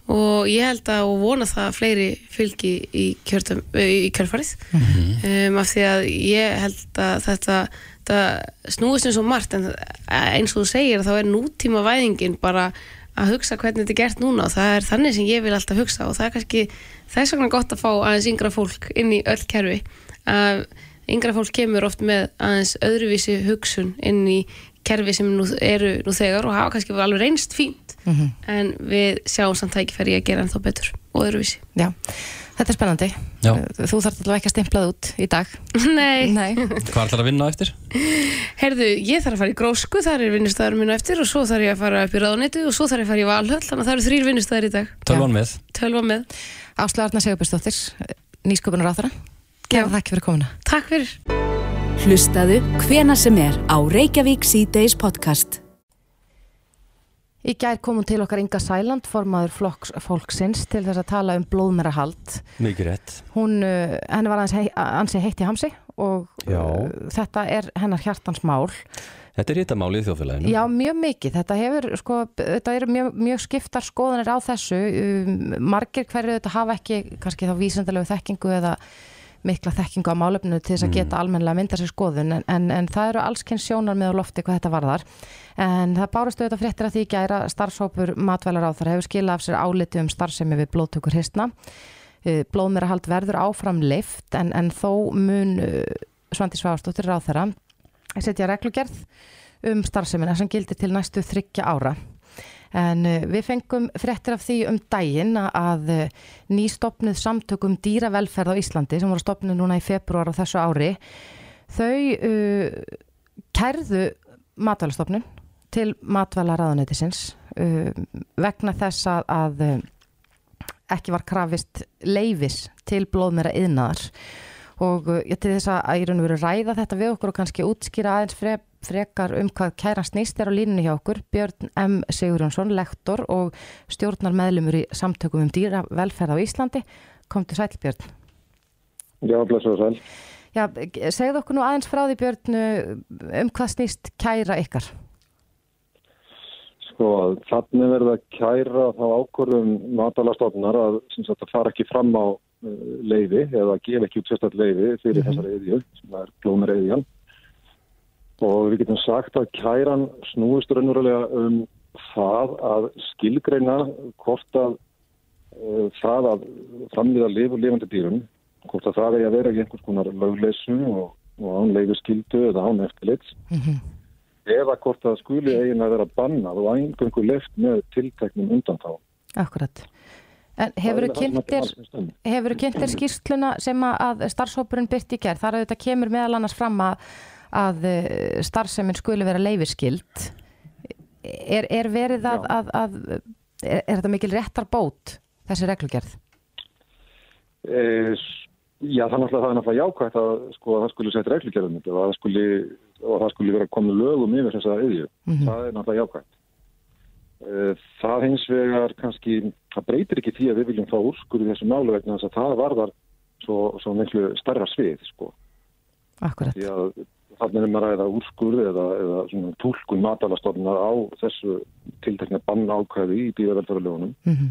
og ég held að og vona það að fleiri fylgi í, kjörtum, í kjörfarið um, af því að ég held að þetta, þetta snúist eins og margt en eins og þú segir þá er nútíma væðingin bara að hugsa hvernig þetta er gert núna. Og það er þannig sem ég vil alltaf hugsa. Og það er kannski þess vegna gott að fá aðeins yngra fólk inn í öll kerfi. Að yngra fólk kemur oft með aðeins öðruvísi hugsun inn í kerfi sem nú eru nú þegar og hafa kannski alveg reynst fínt en við sjáum samt tækifæri að gera ennþá betur og öðruvísi Já, þetta er spennandi. Já. Þú þarf allavega ekki að stimplað út í dag. Nei, Nei. Hvað ætlar að vinna á eftir? Herðu, ég þarf að fara í grósku, þar er vinnustæður minn á eftir og svo þarf ég að fara upp í ráðnetu og svo þarf ég að fara í valhöll, þannig að það eru þrýr vinnustæður í dag. Tölvan með Tölva með. Ásla Arna Sigurbjörnsdóttir, nýsköpunar áþara. Þakki fyrir komuna. Takk fyrir. Hlustaðu hvena sem er á Reykjavík C-Days podcast. Í gær komum til okkar Inga Sæland, formaður flokks, fólksins, til þess að tala um blóðmerahald. Mikið rétt. Hún, uh, henni var aðeins hei, ansi heitt í hamsi og Já. uh, þetta er hennar hjartans mál. Þetta er hittamálið í þjóðfélaginu. Já, mjög mikið. Þetta hefur, sko, þetta eru mjög, mjög skiptar skoðanir á þessu. Um, margir hverju þetta hafa ekki, kannski þá vísendalegu þekkingu eða mikla þekkingu á málefnu til þess að geta almennilega mynda sér skoðun en, en, en það eru allskinn sjónar með á lofti hvað þetta varðar. En það bárastu auðvitað fréttir að því gæra starfshópur matvælar á þar hefur skilað af sér áliti um starfsemi við blóðtökur histna blóðmerahald verður áfram leift en, en þó mun uh, Svandi Sváastóttir ráð þeirra setja reglugerð um starfsemina sem gildir til næstu þryggja ára En uh, við fengum fréttir af því um daginn að uh, nýstopnuð samtökum dýravelferð á Íslandi sem voru stopnuð núna í februar á þessu ári þau uh, kærðu matvælastofnun til matvælaráðunætisins uh, vegna þess að, að ekki var krafist leifis til blóðmera yðnaðar og ég til þess að ég raun og veru ræða þetta við okkur og kannski útskýra aðeins fre, frekar um hvað kæran snýst er á línunni hjá okkur. Björn M. Sigurjónsson, lektor og stjórnar meðlumur í samtökum um dýra velferð á Íslandi. Kom til sæl Björn. Já, blessa og sæl. Já, segðu okkur nú aðeins frá því Björn um hvað snýst kæra ykkar? Sko, þannig verða kæra þá ákvörðum matalastofnar að það fara ekki fram á uh, leiði eða gefa ekki út sérstaklega leiði fyrir mm -hmm. þessari eðju sem er blómar eðjan og við getum sagt að kæran snúist raunverulega um það að skilgreina hvort að uh, það að framliða lifu lifandi dýrum, hvort að það er að vera í einhvers konar lögleysu og, og án leifu skildu eða án eftirlits mm -hmm. eða hvort að skuli eigin að vera bannað og einhverjum left með tilteknum undantáð. Akkurat. En hefur þú kynntir, skýrsluna sem að starfshópurinn byrt í gerð? Þar að þetta kemur meðal annars fram að að starfseminn skuli vera leifiskild er, er verið að, að, að er, er þetta mikil réttar bót þessi reglugerð? E, já, það er náttúrulega, jákvægt að, sko, að það skuli setja reglugerðum og það skuli, og það skuli vera komið lögum yfir þessa auðju. Mm -hmm. Það er náttúrulega jákvægt. E, það hins vegar kannski, það breytir ekki því að við viljum fá úrskurði þessu málu vegna þess að það varðar svo, svo miklu starra svið, sko. Akkurat. Því að þannig er maður að ræða úrskurði eða, eða tólkun matalastofnar á þessu tiltekna bann ákvæði í bíðavelferðarlegunum mm -hmm.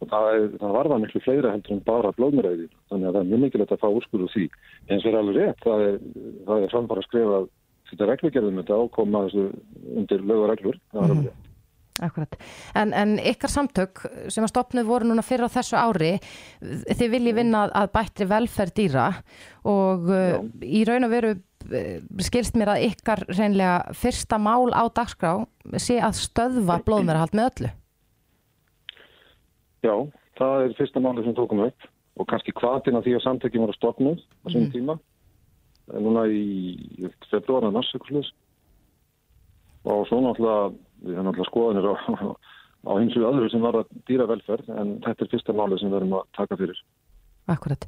og það, það varða miklu fleira heldur en bara blóðmræði þannig að það er mjög mikilvægt að fá úrskurðu því. Eins og er alveg rétt, það er, það er framfara að skrifa þetta reglugerðum þetta ákoma þessu undir lögareglur það er alveg rétt. Akkurat, en, en ykkar samtök sem að stopnuð voru núna fyrir á þessu ári þið viljið vinna að bættri velferð dýra og Já. í raun og veru skilst mér að ykkar reynlega fyrsta mál á dagskrá sé að stöðva blóðmerahald með öllu? Já, það er fyrsta máli sem tókum upp og kannski hvaðin að því að samtökjum voru stopnuð á svona mm. tíma. Núna í februar að mars og svo náttúrulega við erum náttúrulega skoðanir á, á hins og öðru sem var að dýra velferð en þetta er fyrsta máli sem við erum að taka fyrir Akkurat.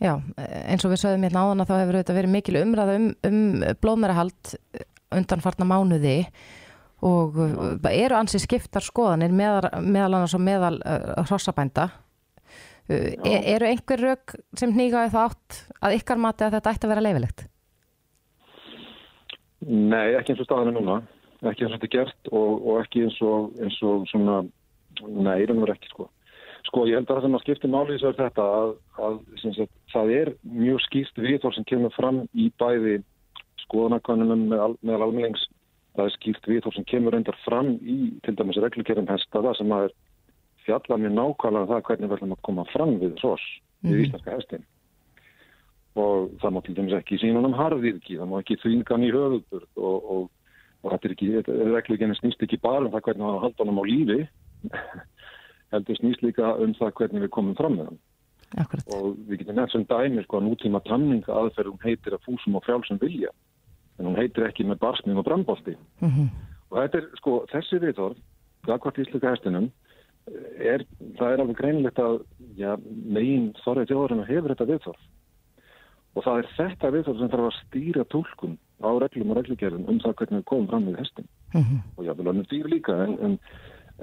Já, eins og við sögum hérna áðan að þá hefur þetta verið mikil umræða um, um blóðmerahald undanfarna mánuði og Já. eru ansið skiptar skoðanir meðal, meðal annars og meðal uh, hrossabænda. Uh, eru einhver rauk sem nýgaði það átt að ykkar mati að þetta ætti að vera leifilegt? Nei, ekki eins og staðinu núna. Ekki eins og þetta er gert og, og ekki eins og, eins og svona, nei, það verður ekki sko. Sko ég held að það sem að skipti máli þess að þetta að, að sagt, það er mjög skýrst viðhór sem kemur fram í bæði skoðanakonunum með, meðal almennings. Það er skýrt viðhór sem kemur endar fram í til dæmis reglukerum hesta það sem að er fjalla mjög nákvæmlega um það hvernig ætlum að koma fram við þess mm. við íslenska hestin og það má til dæmis ekki sína um harðirki, það má ekki þvingan í höfuðburð og, og, og þetta er ekki, reglukerin snýst ekki bara um það hvernig heldur snýst líka um það hvernig við komum fram með hann. Akkurat. Og við getum nefnt sem dæmi sko að nútíma tanninga aðferð hún heitir að fúsum og frjálsum vilja en hún heitir ekki með barsning og brandbólti. Mm -hmm. Og þetta er sko þessi viðtorf, gagvart ísluka hestinum, er, það er alveg greinilegt að já, megin þorrið þjóðurinn hefur þetta viðtorf. Og það er þetta viðtorf sem þarf að stýra tólkun á reglum og reglugerðum um það hvernig við komum fram með hestin. og jáfnvel önnum dýr líka en, en,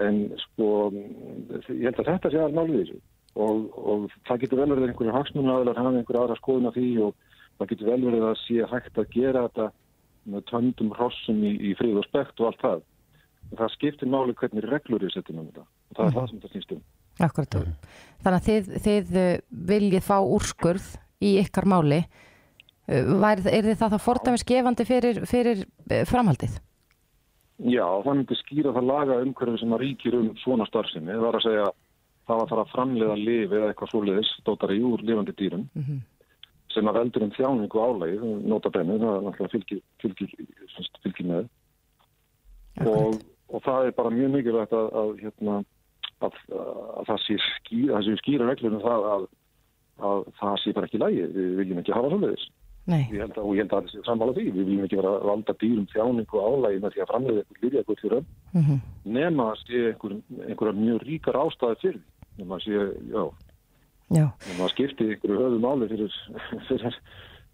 en sko ég held að þetta sé alveg málið þessu og, og það getur vel verið að einhverju hagsmunum aðlar hafa einhverju aðra skoðun á því og það getur vel verið að sé hægt að gera þetta með töndum hrossum í, í frið og spekt og allt það en það skiptir máli hvernig reglur er setjum um þetta og það er það sem það snýst um Akkurat. Þannig að þið, þið uh, viljið fá úrskurð í ykkar máli. Uh, Væri, er þið það þá fordæmis gefandi fyrir, fyrir uh, framhaldið? Já, það myndi skýra það laga umhverfi sem að ríkir um svona starfsemi. Það var að segja það var að fara að framleiða lifi eða eitthvað svoleiðis, dótari úr lifandi dýrum Mhm. sem að veldur um þjáningu álægi, nota benni, það er náttúrulega fylgir, fylgir, fylgir með. Og, og það er bara mjög mikilvægt að, að, hérna, að, að það sé skýra, skýra reglur um það að, að það sé bara ekki lægi. Við viljum ekki hafa svoleiðis. Ég held að, ég held að það sé sammála því. Við viljum ekki vera að valda dýrum þjáningu álægi með því að framleiða eitthvað lifið eitthvað fyrir öll Mhm. nema að sé einhver, einhverja mjög ríkar ástæði fyrir nema að sé, já, Já. nema að skipti einhverju höfu máli fyrir, fyrir,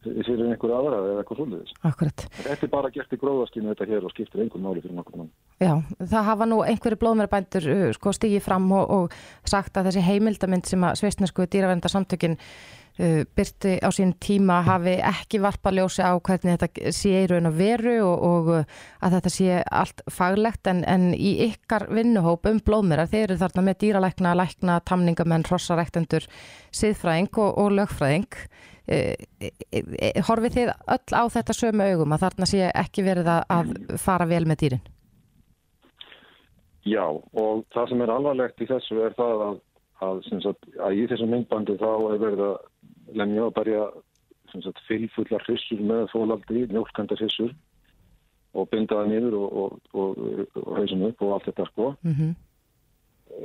fyrir einhverju aðra eða eitthvað svolítið. Akkurat. Þetta er bara gert í gróðaskinu þetta hér og skiptir einhverju máli fyrir nokkur mann. Já, það hafa nú einhverju blóðmærabændur uh, sko stigið fram og, og sagt að þessi heimildamind sem að sveistnesku dýraverndarsamtökin uh, byrti á sín tíma hafi ekki varpa ljósi á hvernig þetta sé í raun og veru og, og uh, að þetta sé allt faglegt en, en í ykkar vinnuhóp um blóðmærar, þeir eru þarna með dýralækna, lækna, tamningamenn, hrossaræktendur, siðfræðing og, og lögfræðing. Uh, horfið þið öll á þetta sömu augum að þarna sé ekki verið að- að fara vel með dýrin? Já, og það sem er alvarlegt í þessu er það að, að, sagt, að í þessum myndbandi þá er verið að lemja og berja fylfullar hrissur með fólaldi, mjólkanda hrissur og binda það niður og, og, og, og hausum upp og allt þetta sko. Mhm.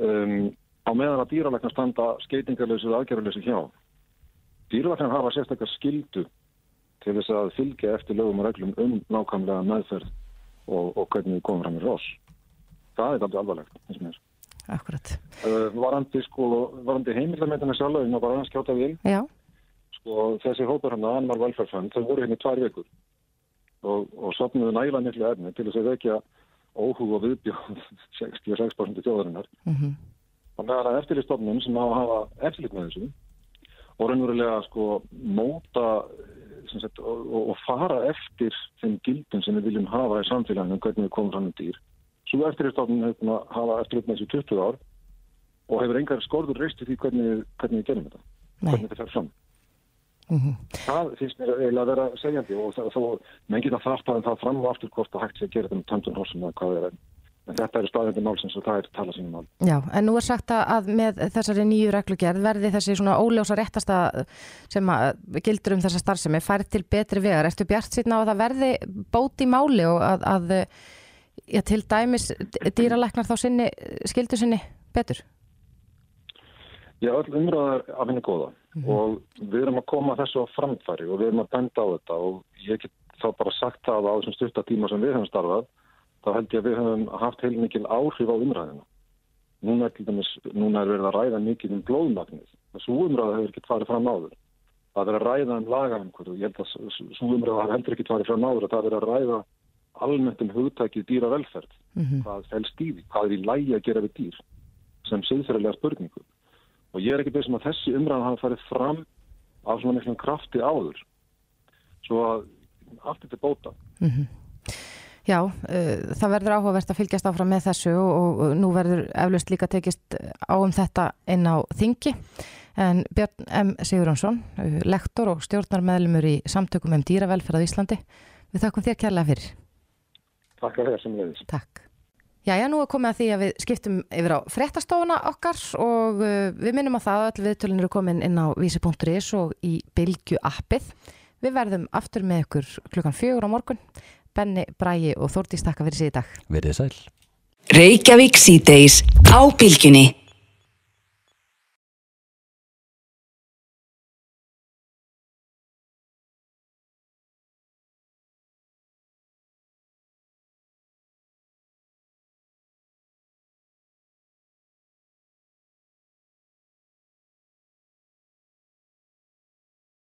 um, á meðan að dýralæknar standa skeitingarlösið aðgerðarlösið hjá. Dýralæknar hafa sérstakar skildu til þess að fylgja eftir lögum og reglum um nákvæmlega meðferð og, og hvernig við komum fram í rós. Það er alveg alvarlegt, eins og mér. Akkurat. Uh, varandi, sko, varandi heimildarmyndina sjálf, ég má bara aðeins skjáta vil, Já. sko, þessi hópur hann að Anmar Velferðfand, þau voru hérna í tvær vikur og, og sopnuðu næla miklu efni til þess að vekja óhug og viðbjóð 66% þjóðarinnar. Mhm. Og meðan að eftirlistofnun sem á að hafa eftirlit með þessu og raunverulega sko móta sagt, og, og, fara eftir þeim gildin sem við viljum hafa í samfélaginu um hvernig við komum fram um dýr. Svo eftirlistofnun hefur búin að hafa eftirlit með þessu 20 ár og hefur engar skorður reist í því hvernig, hvernig við gerum þetta. Nei. Hvernig þetta fer fram. Mhm. Það finnst mér eiginlega að vera segjandi og þó menn geta þarft að það fram og aftur hvort að hægt sé að gera þetta með töndun horsum eða hvað er. En þetta eru staðindi málsins og það er tala sínum mál. Já, en nú er sagt að- með þessari nýju reglugerð verði þessi svona óljósa réttasta sem að gildur um þessa starfsemi færð til betri vegar. Ertu bjart síðan á að það verði bót í máli og að, að já, til dæmis dýralæknar þá sinni, skildu sinni betur? Já, öll umræðar af henni góða og við erum að koma þessu á framfæri og við erum að benda á þetta og ég get þá bara sagt það að á þessum stutta tíma sem við höfum starfað þá held ég að við höfum haft heilmikil áhrif á umræðina. Núna er, dæmis, núna er verið að ræða mikið um blóðmagnið. Þessu umræða hefur ekki farið fram áður. Það er að ræða um lagaumhverju. Ég held að þessu umræða hefur ekki farið fram áður. Það er að ræða almennt um hugtækið dýra velferð. Mhm. Hvað felst í því? Hvað er í lægi að gera við dýr? Sem siðferðilega spurningu. Og ég er ekki beðsum að þessi umræðan hafa farið fram af svona miklum krafti áður. Svo að allt þetta bóta. Mhm. Já, uh, það verður áhugavert að fylgjast áfram með þessu og, og nú verður eflaust líka tekist á um þetta inn á þingi. En Björn M. Sigurjónsson, uh, lektor og stjórnarmeðlumur í samtökum um dýravelferð á Íslandi, við þakkum þér kærlega fyrir. Takk að þér sem leiðis. Takk. Jæja, nú er komið að því að við skiptum yfir á fréttastofuna okkar og uh, við minnum að það að öll viðtölin eru komin inn á vísi.is og í Bilgju appið. Við verðum aftur með ykkur klukkan fjögur á morgun. Benni, Bræi og Þórdís takka fyrir síðan í dag. Verðið sæl.